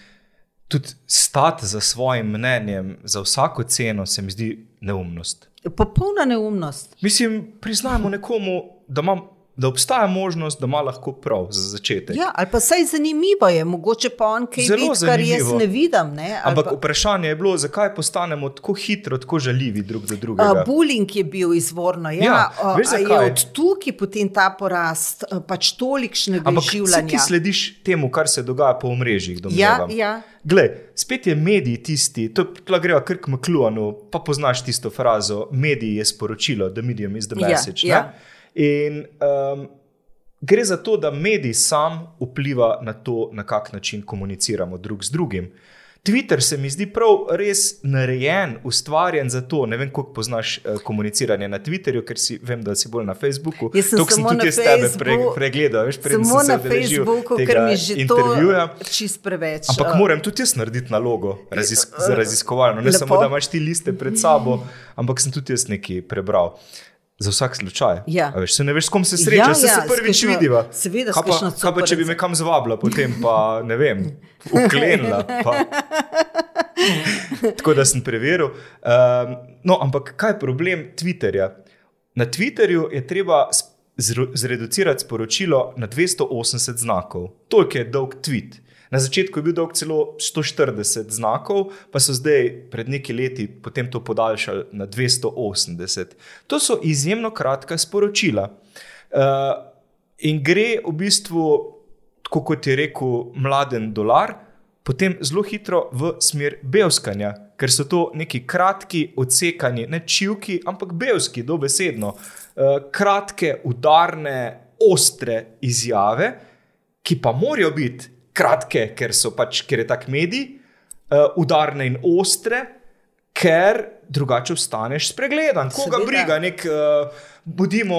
[SPEAKER 2] tudi stati za svojim mnenjem, za vsako ceno, se mi zdi neumnost.
[SPEAKER 1] Popolna neumnost.
[SPEAKER 2] Mislim, priznajmo nekomu, da imam da obstaja možnost, da ima lahko prav za začetek.
[SPEAKER 1] Ja, ali pa saj zanimivo je, mogoče pa on kaj vid, kar jaz ne vidim. Ne?
[SPEAKER 2] Ampak pa... vprašanje je bilo, zakaj postanemo tako hitro, tako žaljivi drug do drugega.
[SPEAKER 1] Uh, bullying je bil izvorno. Ja, ja veš, je od tukaj potem ta porast pač tolikšnega življenja.
[SPEAKER 2] Ti slediš temu, kar se dogaja po omrežjih.
[SPEAKER 1] Ja, ja.
[SPEAKER 2] Glej, spet je medij tisti, to greva kar k Mekluanu, pa poznaš tisto frazo, medij je sporočilo, the medium is the ja, message. Ja, ja. In um, gre za to, da medij sam vpliva na to, na kak način komuniciramo drug z drugim. Twitter se mi zdi prav res narejen, ustvarjen za to. Ne vem, koliko poznaš uh, komuniciranje na Twitterju, ker si, vem, da si bolj na Facebooku.
[SPEAKER 1] Jaz sem samo
[SPEAKER 2] tudi jaz tebe pre, pregledal, veš,
[SPEAKER 1] Samo
[SPEAKER 2] sem se
[SPEAKER 1] na Facebooku, ker mi že
[SPEAKER 2] intervjuja.
[SPEAKER 1] to čist preveč.
[SPEAKER 2] Ampak
[SPEAKER 1] uh,
[SPEAKER 2] moram tudi jaz narediti nalogo razis za raziskovalno. Ne
[SPEAKER 1] Lepo.
[SPEAKER 2] samo, da imaš ti liste pred sabo, ampak sem tudi jaz nekaj prebral. Za vsak slučaj.
[SPEAKER 1] Ja.
[SPEAKER 2] A Veš, se ne veš, s kom se srečaš,
[SPEAKER 1] Ja,
[SPEAKER 2] ja,
[SPEAKER 1] ja,
[SPEAKER 2] se prvič
[SPEAKER 1] s kakšno-
[SPEAKER 2] vidiva.
[SPEAKER 1] seveda,
[SPEAKER 2] Kaj pa, kaj pa, če bi me kam zvabila, potem pa ne vem, uklenila. Pa. Tako da sem preveril. Um, no, ampak kaj je problem Twitterja? Na Twitterju je treba zreducirati sporočilo na 280 znakov. Toliko je dolg tweet. Na začetku je bil dolg celo 140 znakov, pa so zdaj pred nekaj leti potem to podaljšali na 280. To so izjemno kratka sporočila. Uh, in gre v bistvu, tako kot je rekel mladen dolar, potem zelo hitro v smer belskanja, ker so to neki kratki, odsekani, ne čivki, ampak belski, dobesedno. Uh, kratke, udarne, ostre izjave, ki pa morajo biti kratke, ker, so pač, ker je tak medij, uh, udarne in ostre, ker drugače ostaneš spregledan. Koga
[SPEAKER 1] Seveda.
[SPEAKER 2] briga, nek, uh, bodimo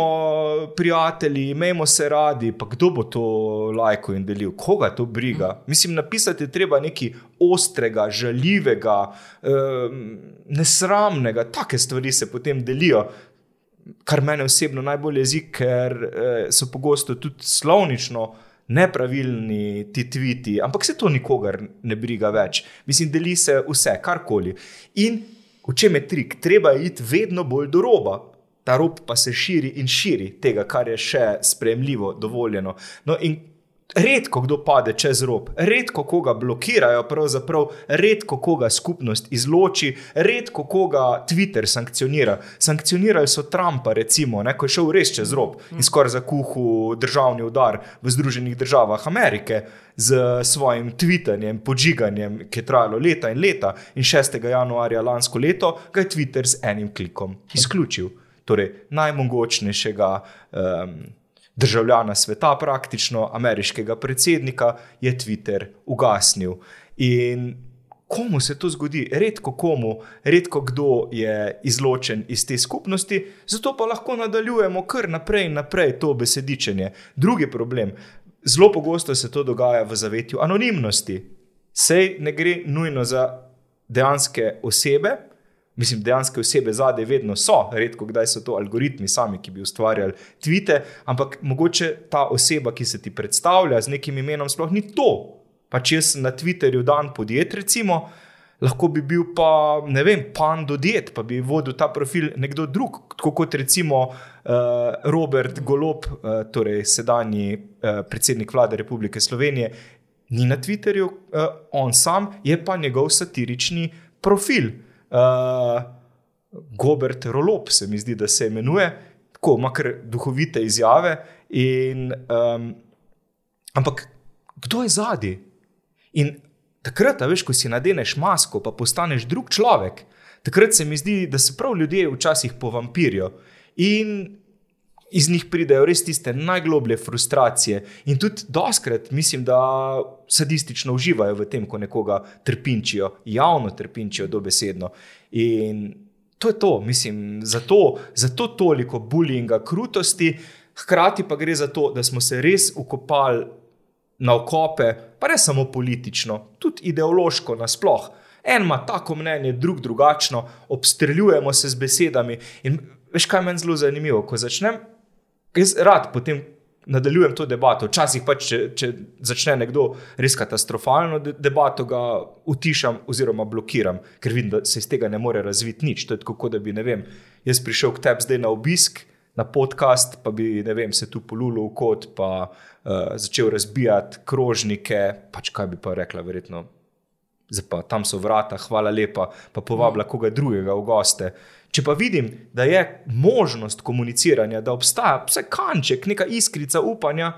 [SPEAKER 2] prijatelji, imejmo se radi, pa kdo bo to lajko in delil, koga to briga. Mislim, napisati je treba nekaj ostrega, žaljivega, um, nesramnega, take stvari se potem delijo. Kar mene osebno najbolj jezi, ker eh, so pogosto tudi slovnično nepravilni ti tviti, ampak se to nikogar ne briga več. Mislim, deli se vse, karkoli. In v čem je trik? Treba je iti vedno bolj do roba. Ta rob pa se širi in širi tega, kar je še sprejemljivo, dovoljeno. No, in redko kdo pade čez rob, redko koga blokirajo, pravzaprav redko koga skupnost izloči, redko koga Twitter sankcionira. Sankcionirali so Trumpa, recimo, ne, ko je šel res čez rob in skoraj zakuhal državni udar v Združenih državah Amerike. Z svojim tvitanjem, podžiganjem, ki je trajalo leta in leta, in 6. januarja lansko leto ga je Twitter z enim klikom izključil. Torej, najmogočnejšega um, državljana sveta, praktično ameriškega predsednika, je Twitter ugasnil. In komu se to zgodi? Redko komu, redko kdo je izločen iz te skupnosti, zato pa lahko nadaljujemo kar naprej in naprej to besedičenje. Drugi problem. Zelo pogosto se to dogaja v zavetju anonimnosti. Sej ne gre nujno za dejanske osebe, Mislim, dejansko osebe zadaj vedno so, redko kdaj so to algoritmi sami, ki bi ustvarjali tvite, ampak mogoče ta oseba, ki se ti predstavlja z nekim imenom, sploh ni to. Pa če sem na Twitterju dan podjet, recimo, lahko bi bil pa, ne vem, pan do diet, pa bi vodil ta profil nekdo drug, tako kot recimo uh, Robert Golop, uh, torej sedanji uh, predsednik vlade Republike Slovenije, ni na Twitterju, uh, on sam je pa njegov satirični profil. Uh, Gobert Rolop, se mi zdi, da se imenuje, tako ima kar duhovite izjave. In, um, ampak kdo je zadnji? In takrat, veš, ko si nadeneš masko, pa postaneš drug človek, takrat se mi zdi, da se prav ljudje včasih povampirijo. In iz njih pridejo res tiste najgloblje frustracije. In tudi doskrat mislim, da sadistično uživajo v tem, ko nekoga trpinčijo, javno trpinčijo, dobesedno. In to je to, mislim, zato, zato toliko bullyinga, krutosti, hkrati pa gre za to, da smo se res ukopali na okope, pa ne samo politično, tudi ideološko nasploh. En ima tako mnenje, drug drugačno, obstreljujemo se z besedami. In veš, kaj meni zelo zanimivo, ko začnem jaz rad potem nadaljujem to debato. Včasih pač, če, če začne nekdo res katastrofalno de debato, ga utišam oziroma blokiram, ker vidim, da se iz tega ne more razviti nič. To je tako, da bi, ne vem, jaz prišel k tebi zdaj na obisk. Na podcast, pa bi vem, se tu polulil v kot, pa uh, začel razbijati krožnike. Pač kaj bi pa rekla, verjetno, pa tam so vrata, hvala lepa, pa povabila koga drugega v goste. Če pa vidim, da je možnost komuniciranja, da obstaja vsaj kanček, neka iskrica upanja,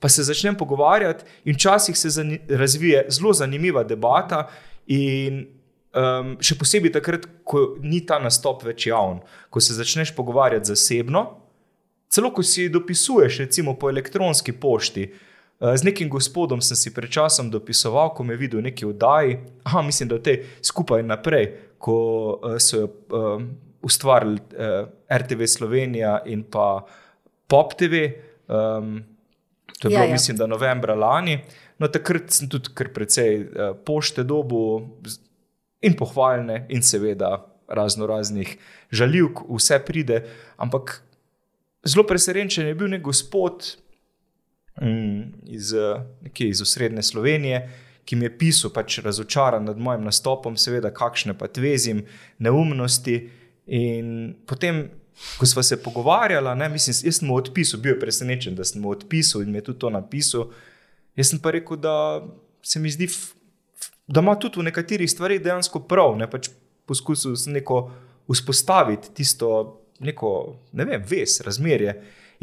[SPEAKER 2] pa se začnem pogovarjati, in včasih se razvije zelo zanimiva debata, in um, še posebej takrat, ko ni ta nastop več javn, ko se začneš pogovarjati zasebno, celo ko si dopisuješ, recimo po elektronski pošti. Z nekim gospodom sem si pred časom dopisoval, ko me je videl v neki oddaji, aha, mislim, da v tej skupaj naprej, ko so jo um, ustvarili uh, RTV Slovenija in pa Pop TV. Um, to je ja, bilo, ja. mislim, da novembra lani. No, takrat sem tudi kar precej uh, pošte dobu in pohvaljene, in seveda razno raznih žaljivk, vse pride. Ampak zelo presenečen je bil nek gospod mm, iz, iz osrednje Slovenije. Ki mi je pisal, pač razočaran nad mojim nastopom, seveda, kakšne pa tvezim, neumnosti. In potem, ko smo se pogovarjali, mislim, jaz sem mu odpisal, bil je presenečen, da sem mu odpisal in mi je tudi to napisal. Jaz sem pa rekel, da se mi zdi, da ima tudi v nekaterih stvarih dejansko prav. Ne, pač poskusil sem neko vzpostaviti tisto, neko, ne vem, ves, razmerje.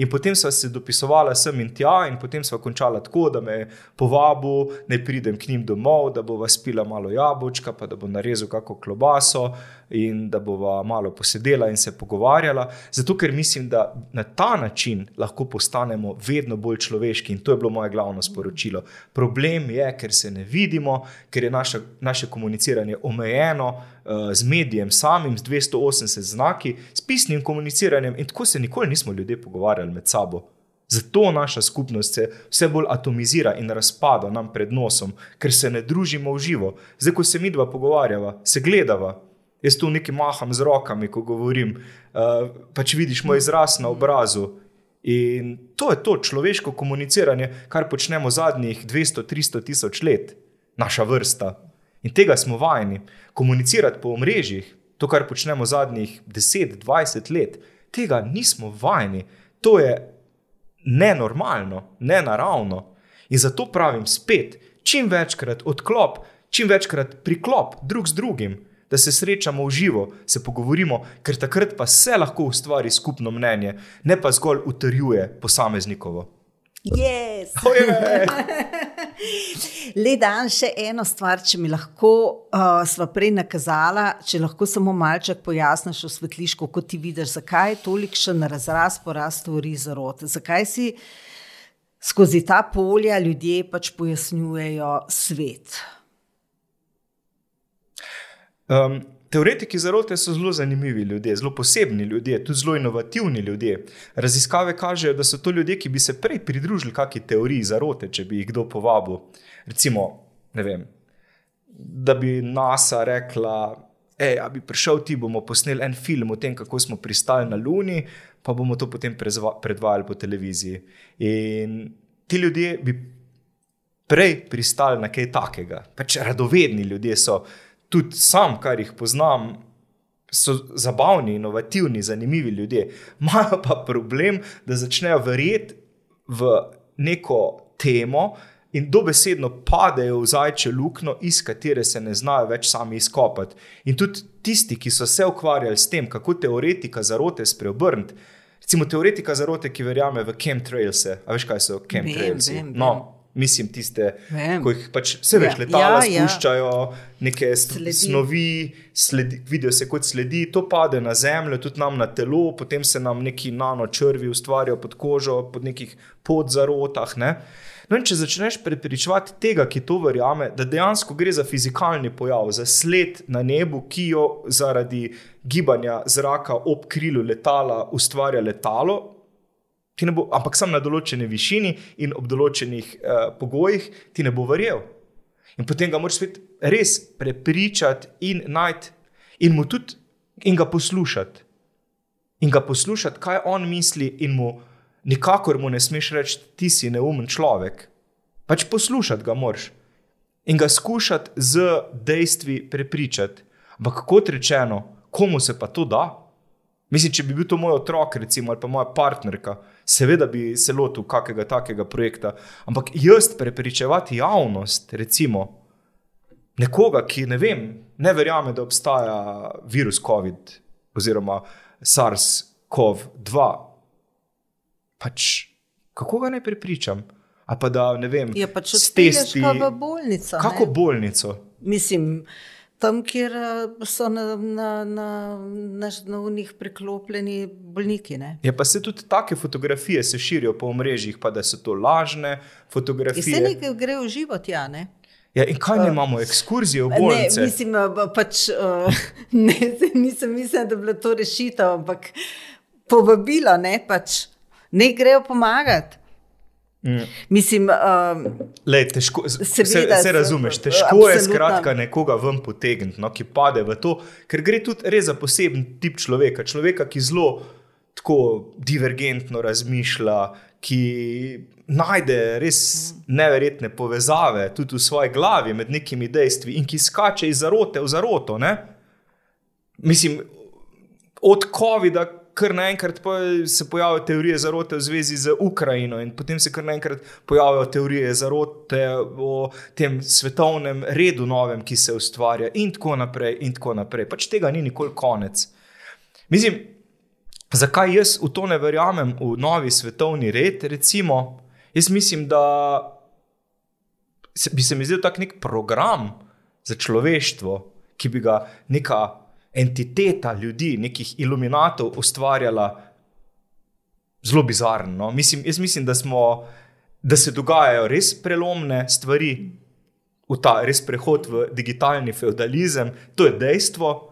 [SPEAKER 2] In potem sva se dopisovala sem in tja, in potem sva končala tako, da me povabi, da pridem k njim domov, da bova spila malo jabolčka, pa da bo narezal kako klobaso in da bova malo posedela in se pogovarjala. Zato, ker mislim, da na ta način lahko postanemo vedno bolj človeški in to je bilo moje glavno sporočilo. Problem je, ker se ne vidimo, ker je naša, naše komuniciranje omejeno uh, z medijem samim, z 280 znaki, s pisnim komuniciranjem in tako se nikoli nismo ljudje pogovarjali med sabo. Zato naša skupnost se vse bolj atomizira in razpada nam pred nosom, ker se ne družimo v živo. Zdaj, ko se mi dva pogovarjava, se gledava, Jaz tu nekaj maham z rokami, ko govorim, uh, pač vidiš moj izraz na obrazu. In to je to človeško komuniciranje, kar počnemo zadnjih 200-300 tisoč let, naša vrsta. In tega smo vajeni. Komunicirati po omrežjih, to, kar počnemo zadnjih 10-20 let, tega nismo vajeni. To je nenormalno, nenaravno. In zato pravim spet, čim večkrat odklop, čim večkrat priklop drug z drugim da se srečamo v živo, se pogovorimo, ker takrat pa se lahko ustvari skupno mnenje, ne pa zgolj utrjuje posameznikovo.
[SPEAKER 1] Yes. Oh, <laughs> Le dan še eno stvar, če mi lahko uh, sva prej nakazala, če lahko samo malček pojasniš, osvetliš, kako ti vidiš, zakaj je tolikšen razraz porast teorij zarote. Zakaj si skozi ta polja ljudje pač pojasnjujejo svet.
[SPEAKER 2] Um, teoretiki zarote so zelo zanimivi ljudje, zelo posebni ljudje, tudi zelo inovativni ljudje. Raziskave kažejo, da so to ljudje, ki bi se prej pridružili kakšni teoriji zarote, če bi jih kdo povabil. Recimo, vem, da bi NASA rekla. Ej, a bi prišel ti, bomo posneli en film o tem, kako smo pristali na Luni, pa bomo to potem predvajali po televiziji. In ti ljudje bi prej pristali na kaj takega. Pač radovedni ljudje so tudi sam, kar jih poznam, so zabavni, inovativni, zanimivi ljudje. Imajo pa problem, da začnejo verjeti v neko temo. In dobesedno padejo v zajče luknjo, iz katere se ne znajo več sami izkopati. In tudi tisti, ki so se ukvarjali s tem, kako teoretika zarote spreobrniti, recimo teoretika zarote, ki verjame v chemtrails, a veš kaj so chemtrails? No, mislim, tiste, ki jih pač vse ja, letala ja, ja. spuščajo, ja. neke sledi. snovi, sledi, vidijo se kot sledi, to pade na zemljo, tudi nam na telo, potem se nam neki nanočrvi ustvarjajo pod kožo, pod nekih podzarotah. Ne? No, če začneš prepričevati tega, ki to verjame, da dejansko gre za fizikalni pojav, za sled na nebu, ki jo zaradi gibanja zraka ob krilu letala ustvarja letalo, bo, ampak samo na določeni višini in ob določenih uh, pogojih ti ne bo verjel. In potem ga moraš spet res prepričati in najti, in mu tudi in ga poslušati. In ga poslušati, kaj on misli, in mu nikakor mu ne smeš reči, ti si neumen človek. Pač poslušati ga moraš in ga skušati z dejstvi prepričati. Ampak kot rečeno, komu se pa to da? Mislim, če bi bil to moj otrok, recimo, ali pa moja partnerka, seveda bi se lotil kakega takega projekta. Ampak jaz prepričevati javnost, recimo, nekoga, ki ne, vem, ne verjame, da obstaja virus COVID oziroma SARS-CoV-2, pač kako ga ne prepričam? Pa da ne vem,
[SPEAKER 1] je pač stesti v bolnico.
[SPEAKER 2] Kako ne? bolnico?
[SPEAKER 1] Mislim. Tam, kjer uh, so na, na, na, na, na unih priklopljeni bolniki. Ne?
[SPEAKER 2] Ja, pa se tudi take fotografije se širijo po mrežjih, pa da so to lažne fotografije.
[SPEAKER 1] Vse nekaj gre v život, ja. Ne?
[SPEAKER 2] Ja, in kaj uh, imamo, ekskurzije v bolnice?
[SPEAKER 1] Ne, mislim, pač, uh, <laughs> ne, nisem mislila, da bi bilo to rešitev, ampak povabilo, ne, pač, ne grejo pomagati. Mm. Mislim, um,
[SPEAKER 2] Lej, težko, seveda, se, se razumeš, težko absolutno. je skratka nekoga ven potegniti, no, ki pade v to, ker gre tudi res za poseben tip človeka. Človeka, ki zelo tako divergentno razmišlja, ki najde res neverjetne povezave tudi v svoji glavi med nekimi dejstvi in ki skače iz zarote v zaroto. Ne? Mislim, od COVID-a kar naenkrat se pojavijo teorije zarote v zvezi z Ukrajino, in potem se kar naenkrat pojavijo teorije zarote o tem svetovnem redu, novem, ki se ustvarja, in tako naprej. In tako naprej. Pač tega ni nikoli konec. Mislim, zakaj jaz v to ne verjamem, v novi svetovni red? Recimo, jaz mislim, da bi se mi zdel tak nek program za človeštvo, ki bi ga neka entiteta ljudi, nekih iluminatov ustvarjala zelo bizarno. No? Mislim, jaz mislim, da, smo, da se dogajajo res prelomne stvari, v ta res prehod v digitalni feudalizem, to je dejstvo.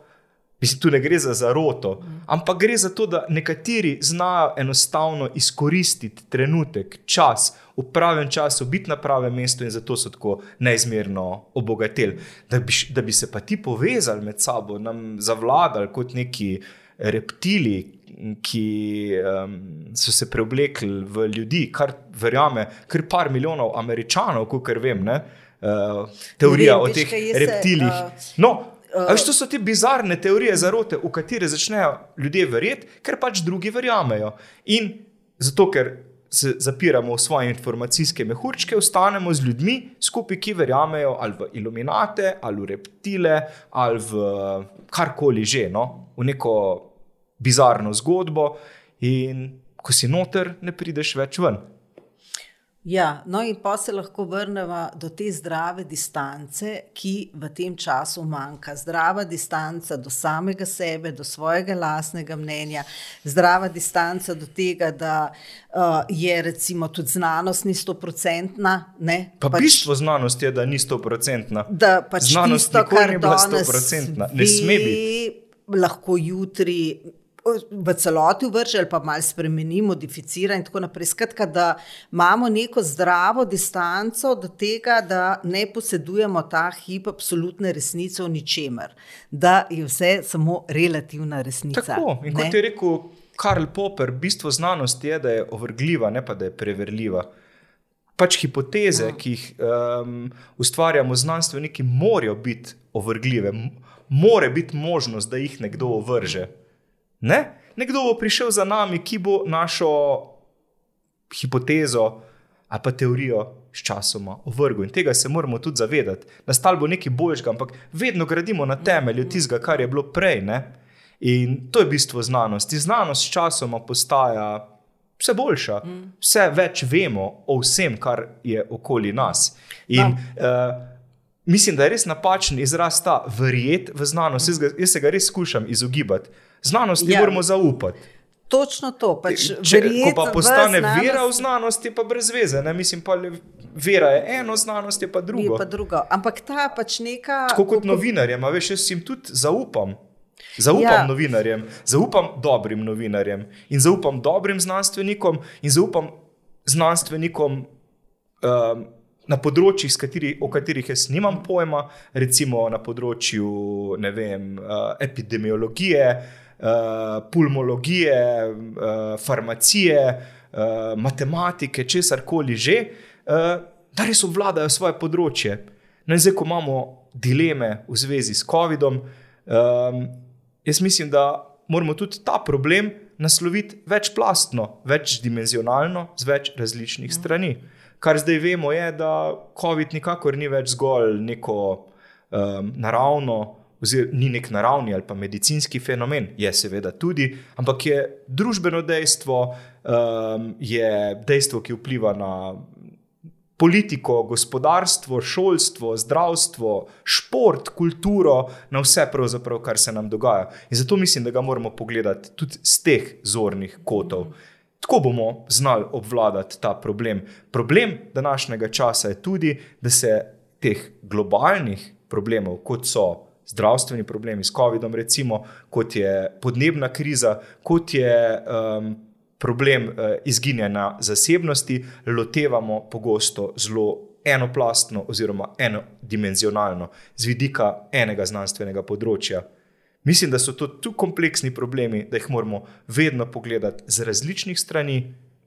[SPEAKER 2] Mislim, tu ne gre za zaroto, ampak gre za to, da nekateri znajo enostavno izkoristiti trenutek, čas, v pravem času, biti na pravem mestu in zato so tako neizmerno obogateli. Da bi, da bi se pa ti povezali med sabo, nam zavladali kot neki reptili, ki um, so se preoblekli v ljudi, kar verjame, kar par milijonov američanov, kot vem, ne, uh, teorija vem, o teh reptilih. Se, uh, no, Uh, to so te bizarne teorije zarote, v katere začnejo ljudje verjeti, ker pač drugi verjamejo. In zato, ker se zapiramo v svoje informacijske mehurčke, ostanemo z ljudmi skupaj, ki verjamejo ali v iluminate, ali v reptile, ali v karkoli že, no? v neko bizarno zgodbo. In ko si noter, ne prideš več ven.
[SPEAKER 1] Ja, no in pa se lahko vrnemo do te zdrave distance, ki v tem času manjka. Zdrava distanca do samega sebe, do svojega lastnega mnenja, zdrava distanca do tega, da uh, je recimo tudi znanost ni stoprocentna.
[SPEAKER 2] Pa pač, bistvo znanosti je, da ni stoprocentna.
[SPEAKER 1] Da pač
[SPEAKER 2] znanost
[SPEAKER 1] tisto, kar
[SPEAKER 2] je bila stoprocentna, ne sme biti.
[SPEAKER 1] Lahko jutri v celoti vrže ali pa malo spremeni, modificira in tako naprej. Skratka, da imamo neko zdravo distanco do tega, da ne posedujemo ta hip absolutne resnice o ničemer, da je vse samo relativna resnica.
[SPEAKER 2] Tako, in kot je rekel Karl Popper, bistvo znanosti je, da je ovrgljiva, ne pa da je preverljiva. Pač hipoteze, ja. ki jih um, ustvarjamo znanstveniki, morajo biti ovrgljive, mora biti možnost, da jih nekdo ovrže. Ne? Nekdo bo prišel za nami, ki bo našo hipotezo ali pa teorijo sčasoma ovrgel. In tega se moramo tudi zavedati. Nastal bo nekaj boljšega, ampak vedno gradimo na temelju tistega, kar je bilo prej. Ne? In to je bistvo znanosti. Znanost sčasoma postaja vse boljša, vse več vemo o vsem, kar je okoli nas. In, uh, mislim, da je res napačen izraz ta verjet v znanost. Jaz, ga, jaz se ga res skušam izogibati. Znanosti ja. moramo zaupati.
[SPEAKER 1] Točno to. Pač
[SPEAKER 2] Če pa postane v vera v znanosti, pa brez veze. Ne? Mislim, pa vera je eno, znanost je pa drugo.
[SPEAKER 1] Je pa drugo. Ampak ta pač neka.
[SPEAKER 2] Tako kot novinarjem, veš, jaz jim tudi zaupam. Zaupam ja. novinarjem, zaupam dobrim novinarjem in zaupam dobrim znanstvenikom in zaupam znanstvenikom. Um, na področjih, kateri, o katerih jaz nimam pojma, recimo na področju vem, uh, epidemiologije, uh, pulmologije, uh, farmacije, uh, matematike, česar koli že, uh, da res obvladajo svoje področje. No, zdaj, ko imamo dileme v zvezi s COVID-om, um, jaz mislim, da moramo tudi ta problem nasloviti večplastno, večdimenzionalno, z več različnih strani. Mm. Kar zdaj vemo, je, da COVID nikakor ni več zgolj neko um, naravno, oziroma ni nek naravni ali pa medicinski fenomen, je seveda tudi, ampak je družbeno dejstvo, um, je dejstvo, ki vpliva na politiko, gospodarstvo, šolstvo, zdravstvo, šport, kulturo, na vse, kar se nam dogaja. In zato mislim, da ga moramo pogledati tudi z teh zornih kotov. Tako bomo znali obvladati ta problem. Problem današnjega časa je tudi, da se teh globalnih problemov, kot so zdravstveni problemi s COVID-om, recimo, kot je podnebna kriza, kot je um, problem uh, izginjanja zasebnosti, lotevamo pogosto zelo enoplastno oziroma enodimenzionalno z vidika enega znanstvenega področja. Mislim, da so to tu kompleksni problemi, da jih moramo vedno pogledati z različnih strani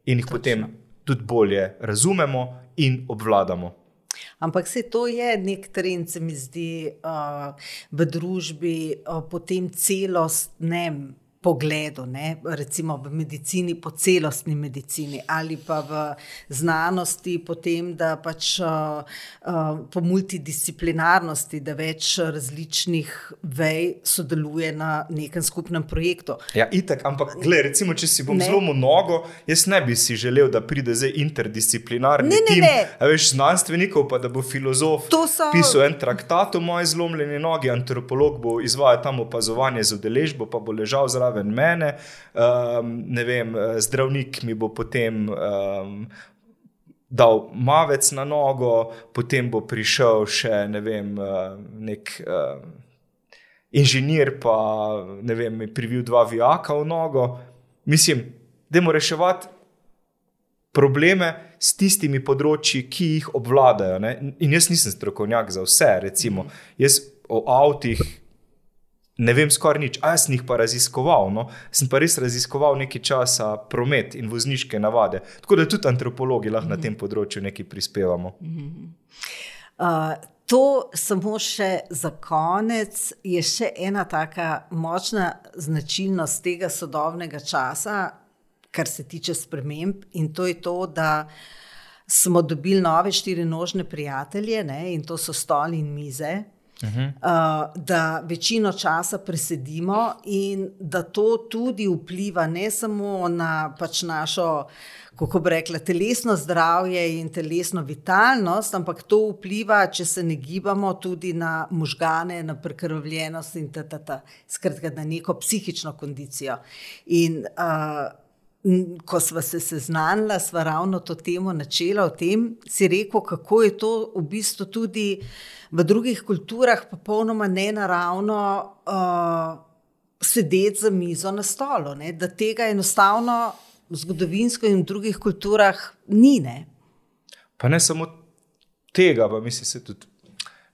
[SPEAKER 2] in jih Točno. potem tudi bolje razumemo in obvladamo.
[SPEAKER 1] Ampak se to je nek trend, se mi zdi, uh, v družbi, uh, potem celostnem pogledu, ne? recimo v medicini, po celostni medicini ali pa v znanosti, potem, da pač uh, uh, po multidisciplinarnosti, da več različnih vej sodeluje na nekem skupnem projektu.
[SPEAKER 2] Ja, itek, ampak gled, recimo, če si bom ne. zelo mnogo, jaz ne bi si želel, da pride zdaj interdisciplinarni ne, ne, tim, ne. Veš, znanstvenikov, pa da bo filozof so... pisal en traktat o moji zlomljeni nogi, antropolog bo izvajal tam opazovanje z udeležbo, pa bo ležal zraven zraven mene. Um, vem, zdravnik mi bo potem um, dal mavec na nogo, potem bo prišel še ne vem, nek uh, inženir, pa ne vem, mi privil dva vijaka v nogo. Mislim, da moramo reševati. Probleme s tistimi področji, ki jih obvladajo. Ne? In jaz nisem strokovnjak za vse, recimo. Jaz o avtih ne vem skoraj nič, a jaz sem jih pa raziskoval. No? Sem pa res raziskoval nekaj časa promet in vozniške navade. Tako da tudi antropologi lahko mm -hmm. na tem področju nekaj prispevamo. Mm -hmm.
[SPEAKER 1] uh, to samo še za konec je še ena tako močna značilnost tega sodobnega časa, kar se tiče sprememb, in to je to, da. Smo dobili nove štiri nožne prijatelje, ne, in to so stoli in mize, Uh -huh. uh, da večino časa presedimo in da to tudi vpliva ne samo na pač našo, kako bi rekla, telesno zdravje in telesno vitalnost, ampak to vpliva, če se ne gibamo, tudi na možgane, na prekrvljenost in tako skratka, na neko psihično kondicijo. In, uh, Ko smo se seznanili, smo ravno to temo načela o tem, si rekel, kako je to v bistvu tudi v drugih kulturah popolnoma nenaravno uh, sedeti za mizo na stolu. Ne? Da tega enostavno v zgodovinsko in v drugih kulturah ni. Ne?
[SPEAKER 2] Pa ne samo tega, pa mislim, se tudi.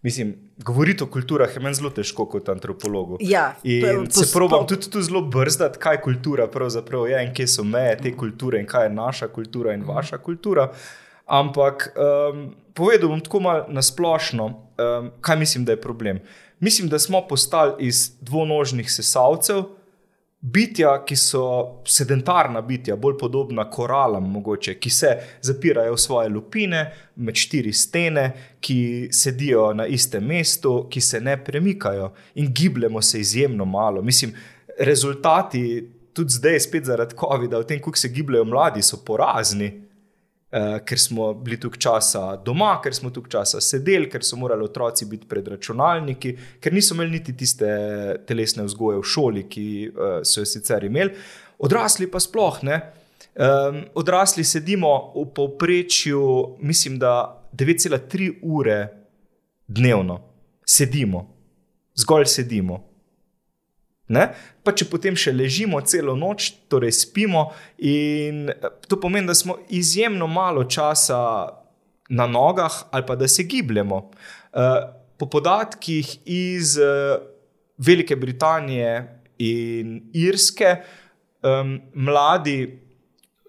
[SPEAKER 2] Mislim, govoriti o kulturah je meni zelo težko kot antropologu.
[SPEAKER 1] Ja,
[SPEAKER 2] in se pravim, tudi tu zelo brzdati, kaj kultura pravzaprav je in kje so meje te kulture in kaj je naša kultura in vaša kultura. Ampak um, povedal bom tako malo nasplošno, um, kaj mislim, da je problem. Mislim, da smo postali iz dvonožnih sesalcev, bitja, ki so sedentarna bitja, bolj podobna koralam, mogoče, ki se zapirajo v svoje lupine, med štiri stene, ki sedijo na istem mestu, ki se ne premikajo in gibljemo se izjemno malo. Mislim, rezultati, tudi zdaj, spet zaradi COVID-a, v tem, kako se gibljajo mladi, so porazni. Uh, ker smo bili tukaj časa doma, ker smo tukaj časa sedeli, ker so morali otroci biti pred računalniki, ker niso imeli niti tiste telesne vzgoje v šoli, ki uh, so jo sicer imeli. Odrasli pa sploh ne. Um, odrasli sedimo v povprečju, mislim, da 9,3 ure dnevno, sedimo, zgolj sedimo. Ne? Pa če potem še ležimo celo noč, torej spimo, in to pomeni, da smo izjemno malo časa na nogah ali pa da se gibljemo. Eh, po podatkih iz eh, Velike Britanije in Irske, mladi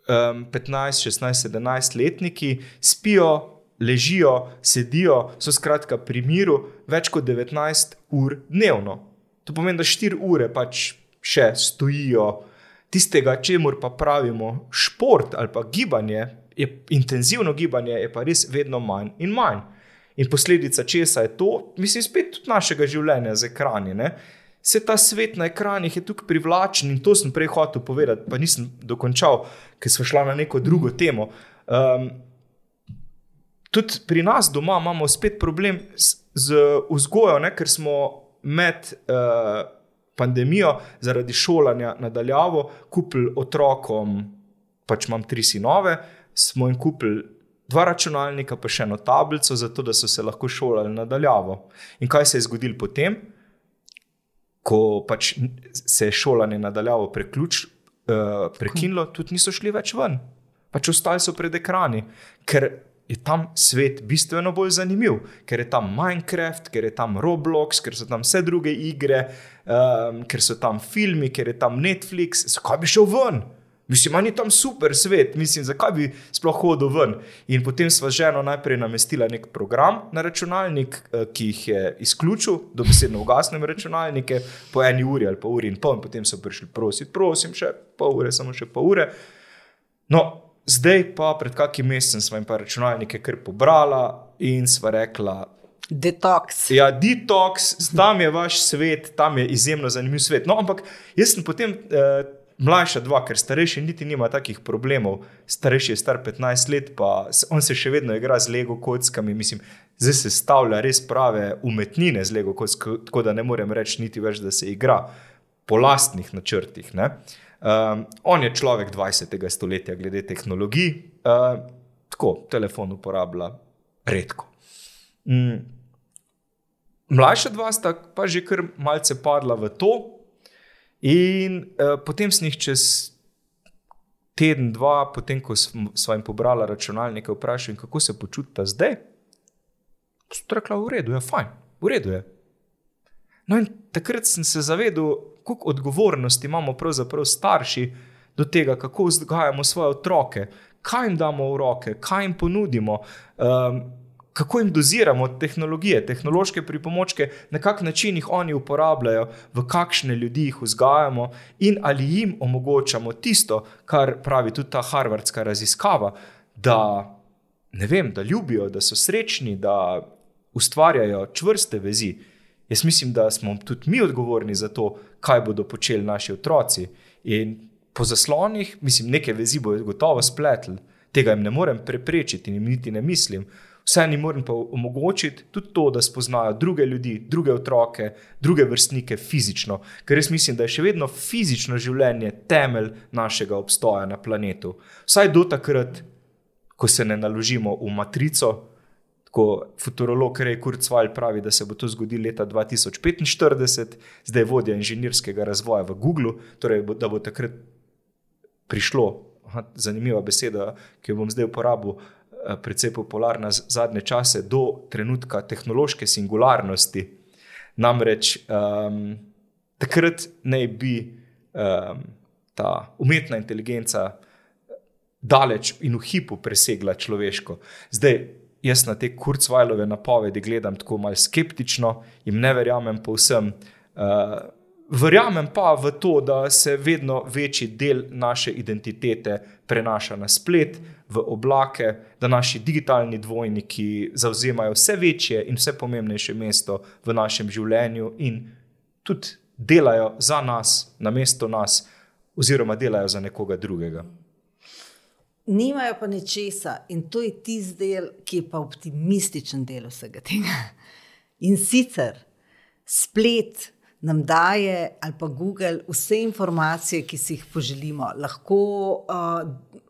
[SPEAKER 2] 15, 16, 17 letniki spijo, ležijo, sedijo, so skratka pri miru več kot 19 ur dnevno. To pomeni, da štiri ure pač še stojijo. Tistega, čemu pa pravimo šport ali pa gibanje, je intenzivno gibanje, je pa res vedno manj in manj. In posledica česa je to, mislim, spet tudi našega življenja z ekrani. Ne? Se ta svet na ekranih je tukaj privlačen in to sem prej hotel povedati, pa nisem dokončal, ker smo šli na neko drugo temo. Um, tudi pri nas doma imamo spet problem z, z vzgojo, ne, ker smo med uh, pandemijo zaradi šolanja nadaljavo kupili otrokom, pač imam tri sinove, smo jim kupili. Dva računalnika, pa še eno tablico, zato da so se lahko šolali nadaljavo. In kaj se je zgodilo potem, ko pač se je šolanje nadaljavo preključ, uh, prekinilo, tudi niso šli več ven. Pač ostali so pred ekrani, ker je tam svet bistveno bolj zanimiv, ker je tam Minecraft, ker je tam Roblox, ker so tam vse druge igre, um, ker so tam filmi, ker je tam Netflix. Zakaj bi šel ven? Mislim, da je tam super svet, mislim, zakaj bi sploh hodil ven. In potem sva ženo najprej namestila nek program na računalnik, eh, ki jih je izključil, dobesedno ugasnem računalnike, po eni uri ali pa uri in pol, in potem so prišli prositi, prosim, še pol ure, samo še pol ure. No, Zdaj pa pred kakim mesecem smo jim pa računalnike kar pobrala in sva rekla.
[SPEAKER 1] Detox.
[SPEAKER 2] Ja, detox, tam je vaš svet, tam je izjemno zanimiv svet. No, ampak jaz sem potem eh, mlajša dva, ker starejši niti nima takih problemov. Starejši je star 15 let, pa on se še vedno igra z Lego kockami. Mislim, zdaj se stavlja res prave umetnine z Lego kockami, tako da ne morem reči niti več, da se igra po lastnih načrtih. Ne? Um, on je človek 20. stoletja, glede tehnologij, uh, tako telefon uporablja redko. Um, mlajša dva sta pa že kar malce padla v to, in uh, potem sem jih čez teden, dva, potem ko smo jim pobrali računalnike, vprašal, kako se počutita zdaj. Strekla, v redu je, fajn, v redu je. No, in takrat sem se zavedel, koliko odgovornosti imamo pravzaprav starši do tega, kako vzgajamo svoje otroke, kaj jim damo v roke, kaj jim ponudimo. Um, Kako jim doziramo tehnologije, tehnološke pripomočke, na kak način jih oni uporabljajo, v kakšne ljudi jih vzgajamo, in ali jim omogočamo tisto, kar pravi tudi ta harvardska raziskava, da, vem, da ljubijo, da so srečni, da ustvarjajo čvrste vezi. Jaz mislim, da smo tudi mi odgovorni za to, kaj bodo počeli naši otroci. In po zaslonih, mislim, neke vezi bodo gotovo spletli, tega jim ne morem preprečiti jim niti ne mislim. Vse jim moram pa omogočiti tudi to, da spoznajo druge ljudi, druge otroke, druge vrstnike fizično, ker res mislim, da je še vedno fizično življenje temelj našega obstoja na planetu. Vsaj do takrat, ko se ne naložimo v matrico, Ko futurolog Rej Kurzweil pravi, da se bo to zgodilo leta 2045, zdaj vodja inženirskega razvoja v Google, torej da bo takrat prišlo, aha, zanimiva beseda, ki jo bom zdaj uporabil, eh, precej popularna zadnje čase, do trenutka tehnološke singularnosti. Namreč um, takrat naj bi um, ta umetna inteligenca daleč in v hipu presegla človeško. Zdaj, jaz na te kurcvajlove napovedi gledam tako malce skeptično in ne verjamem povsem. Uh, verjamem pa v to, da se vedno večji del naše identitete prenaša na splet, v oblake, da naši digitalni dvojniki zauzemajo vse večje in vse pomembnejše mesto v našem življenju in tudi delajo za nas, na mesto nas, oziroma delajo za nekoga drugega
[SPEAKER 1] nimajo pa nečesa in to je tisti del, ki je pa optimističen del vsega tega. In sicer splet nam daje, ali pa Google, vse informacije, ki si jih poželimo. Lahko uh,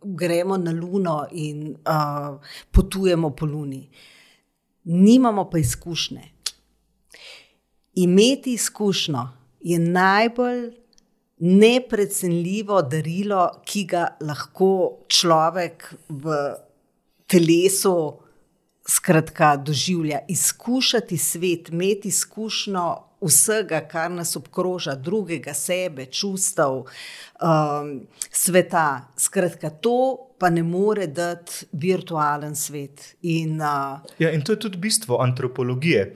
[SPEAKER 1] gremo na Luno in uh, potujemo po Luni. Nimamo pa izkušnje. Imeti izkušnjo je najbolj neprecenljivo darilo, ki ga lahko človek v telesu skratka, doživlja. Izkušati svet, imeti izkušnjo vsega, kar nas obkroža, drugega, sebe, čustev, um, sveta. Skratka, to pa ne more dati virtualen svet. In, uh,
[SPEAKER 2] ja, in to je tudi bistvo antropologije.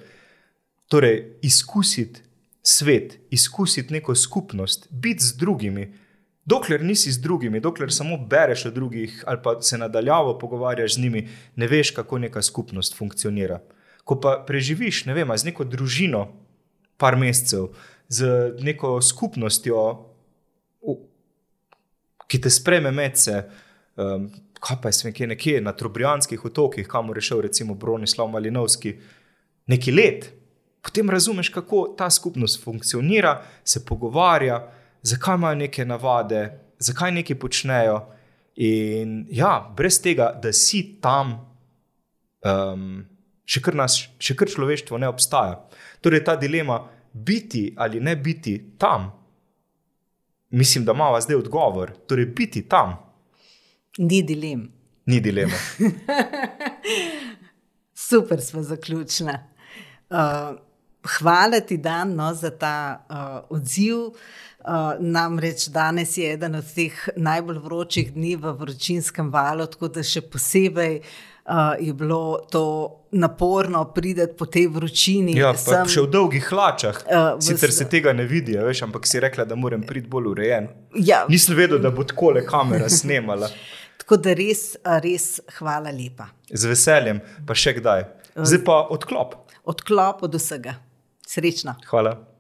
[SPEAKER 2] Torej, izkusiti svet, izkusiti neko skupnost, biti z drugimi. Dokler nisi z drugimi, dokler samo bereš o drugih ali pa se nadaljavo pogovarjaš z njimi, ne veš, kako neka skupnost funkcionira. Ko pa preživiš, ne vem, z neko družino, par mesecev, z neko skupnostjo, ki te spreme med se, um, kaj pa je sem nekje, nekje na Trobrijanskih otokih, kamor je šel recimo Bronislav Malinovski, neki let. Potem razumeš, kako ta skupnost funkcionira, se pogovarja, zakaj imajo neke navade, zakaj nekaj počnejo. In ja, brez tega, da si tam, um, še, kar nas, še kar človeštvo ne obstaja. Torej, ta dilema, biti ali ne biti tam, mislim, da ima zdaj odgovor. Torej, biti tam.
[SPEAKER 1] Ni dilem.
[SPEAKER 2] Ni dilema. <laughs>
[SPEAKER 1] Super, smo zaključili. Uh, hvala ti, Dan, no, za ta uh, odziv. Uh, namreč danes je eden od teh najbolj vročih dni v vročinskem valu, tako da še posebej uh, je bilo to naporno prideti po tej vročini.
[SPEAKER 2] Ja, Sem, še v dolgih hlačah. Uh, Sicer se tega ne vidi, veš, ampak si rekla, da moram priti bolj urejen.
[SPEAKER 1] Ja.
[SPEAKER 2] Nisem vedel, da bo tako le kamera snemala. <laughs>
[SPEAKER 1] tako da res, res hvala lepa.
[SPEAKER 2] Z veseljem, pa še kdaj. Zdaj pa odklop.
[SPEAKER 1] Odklop od vsega. Srečno.
[SPEAKER 2] Hvala.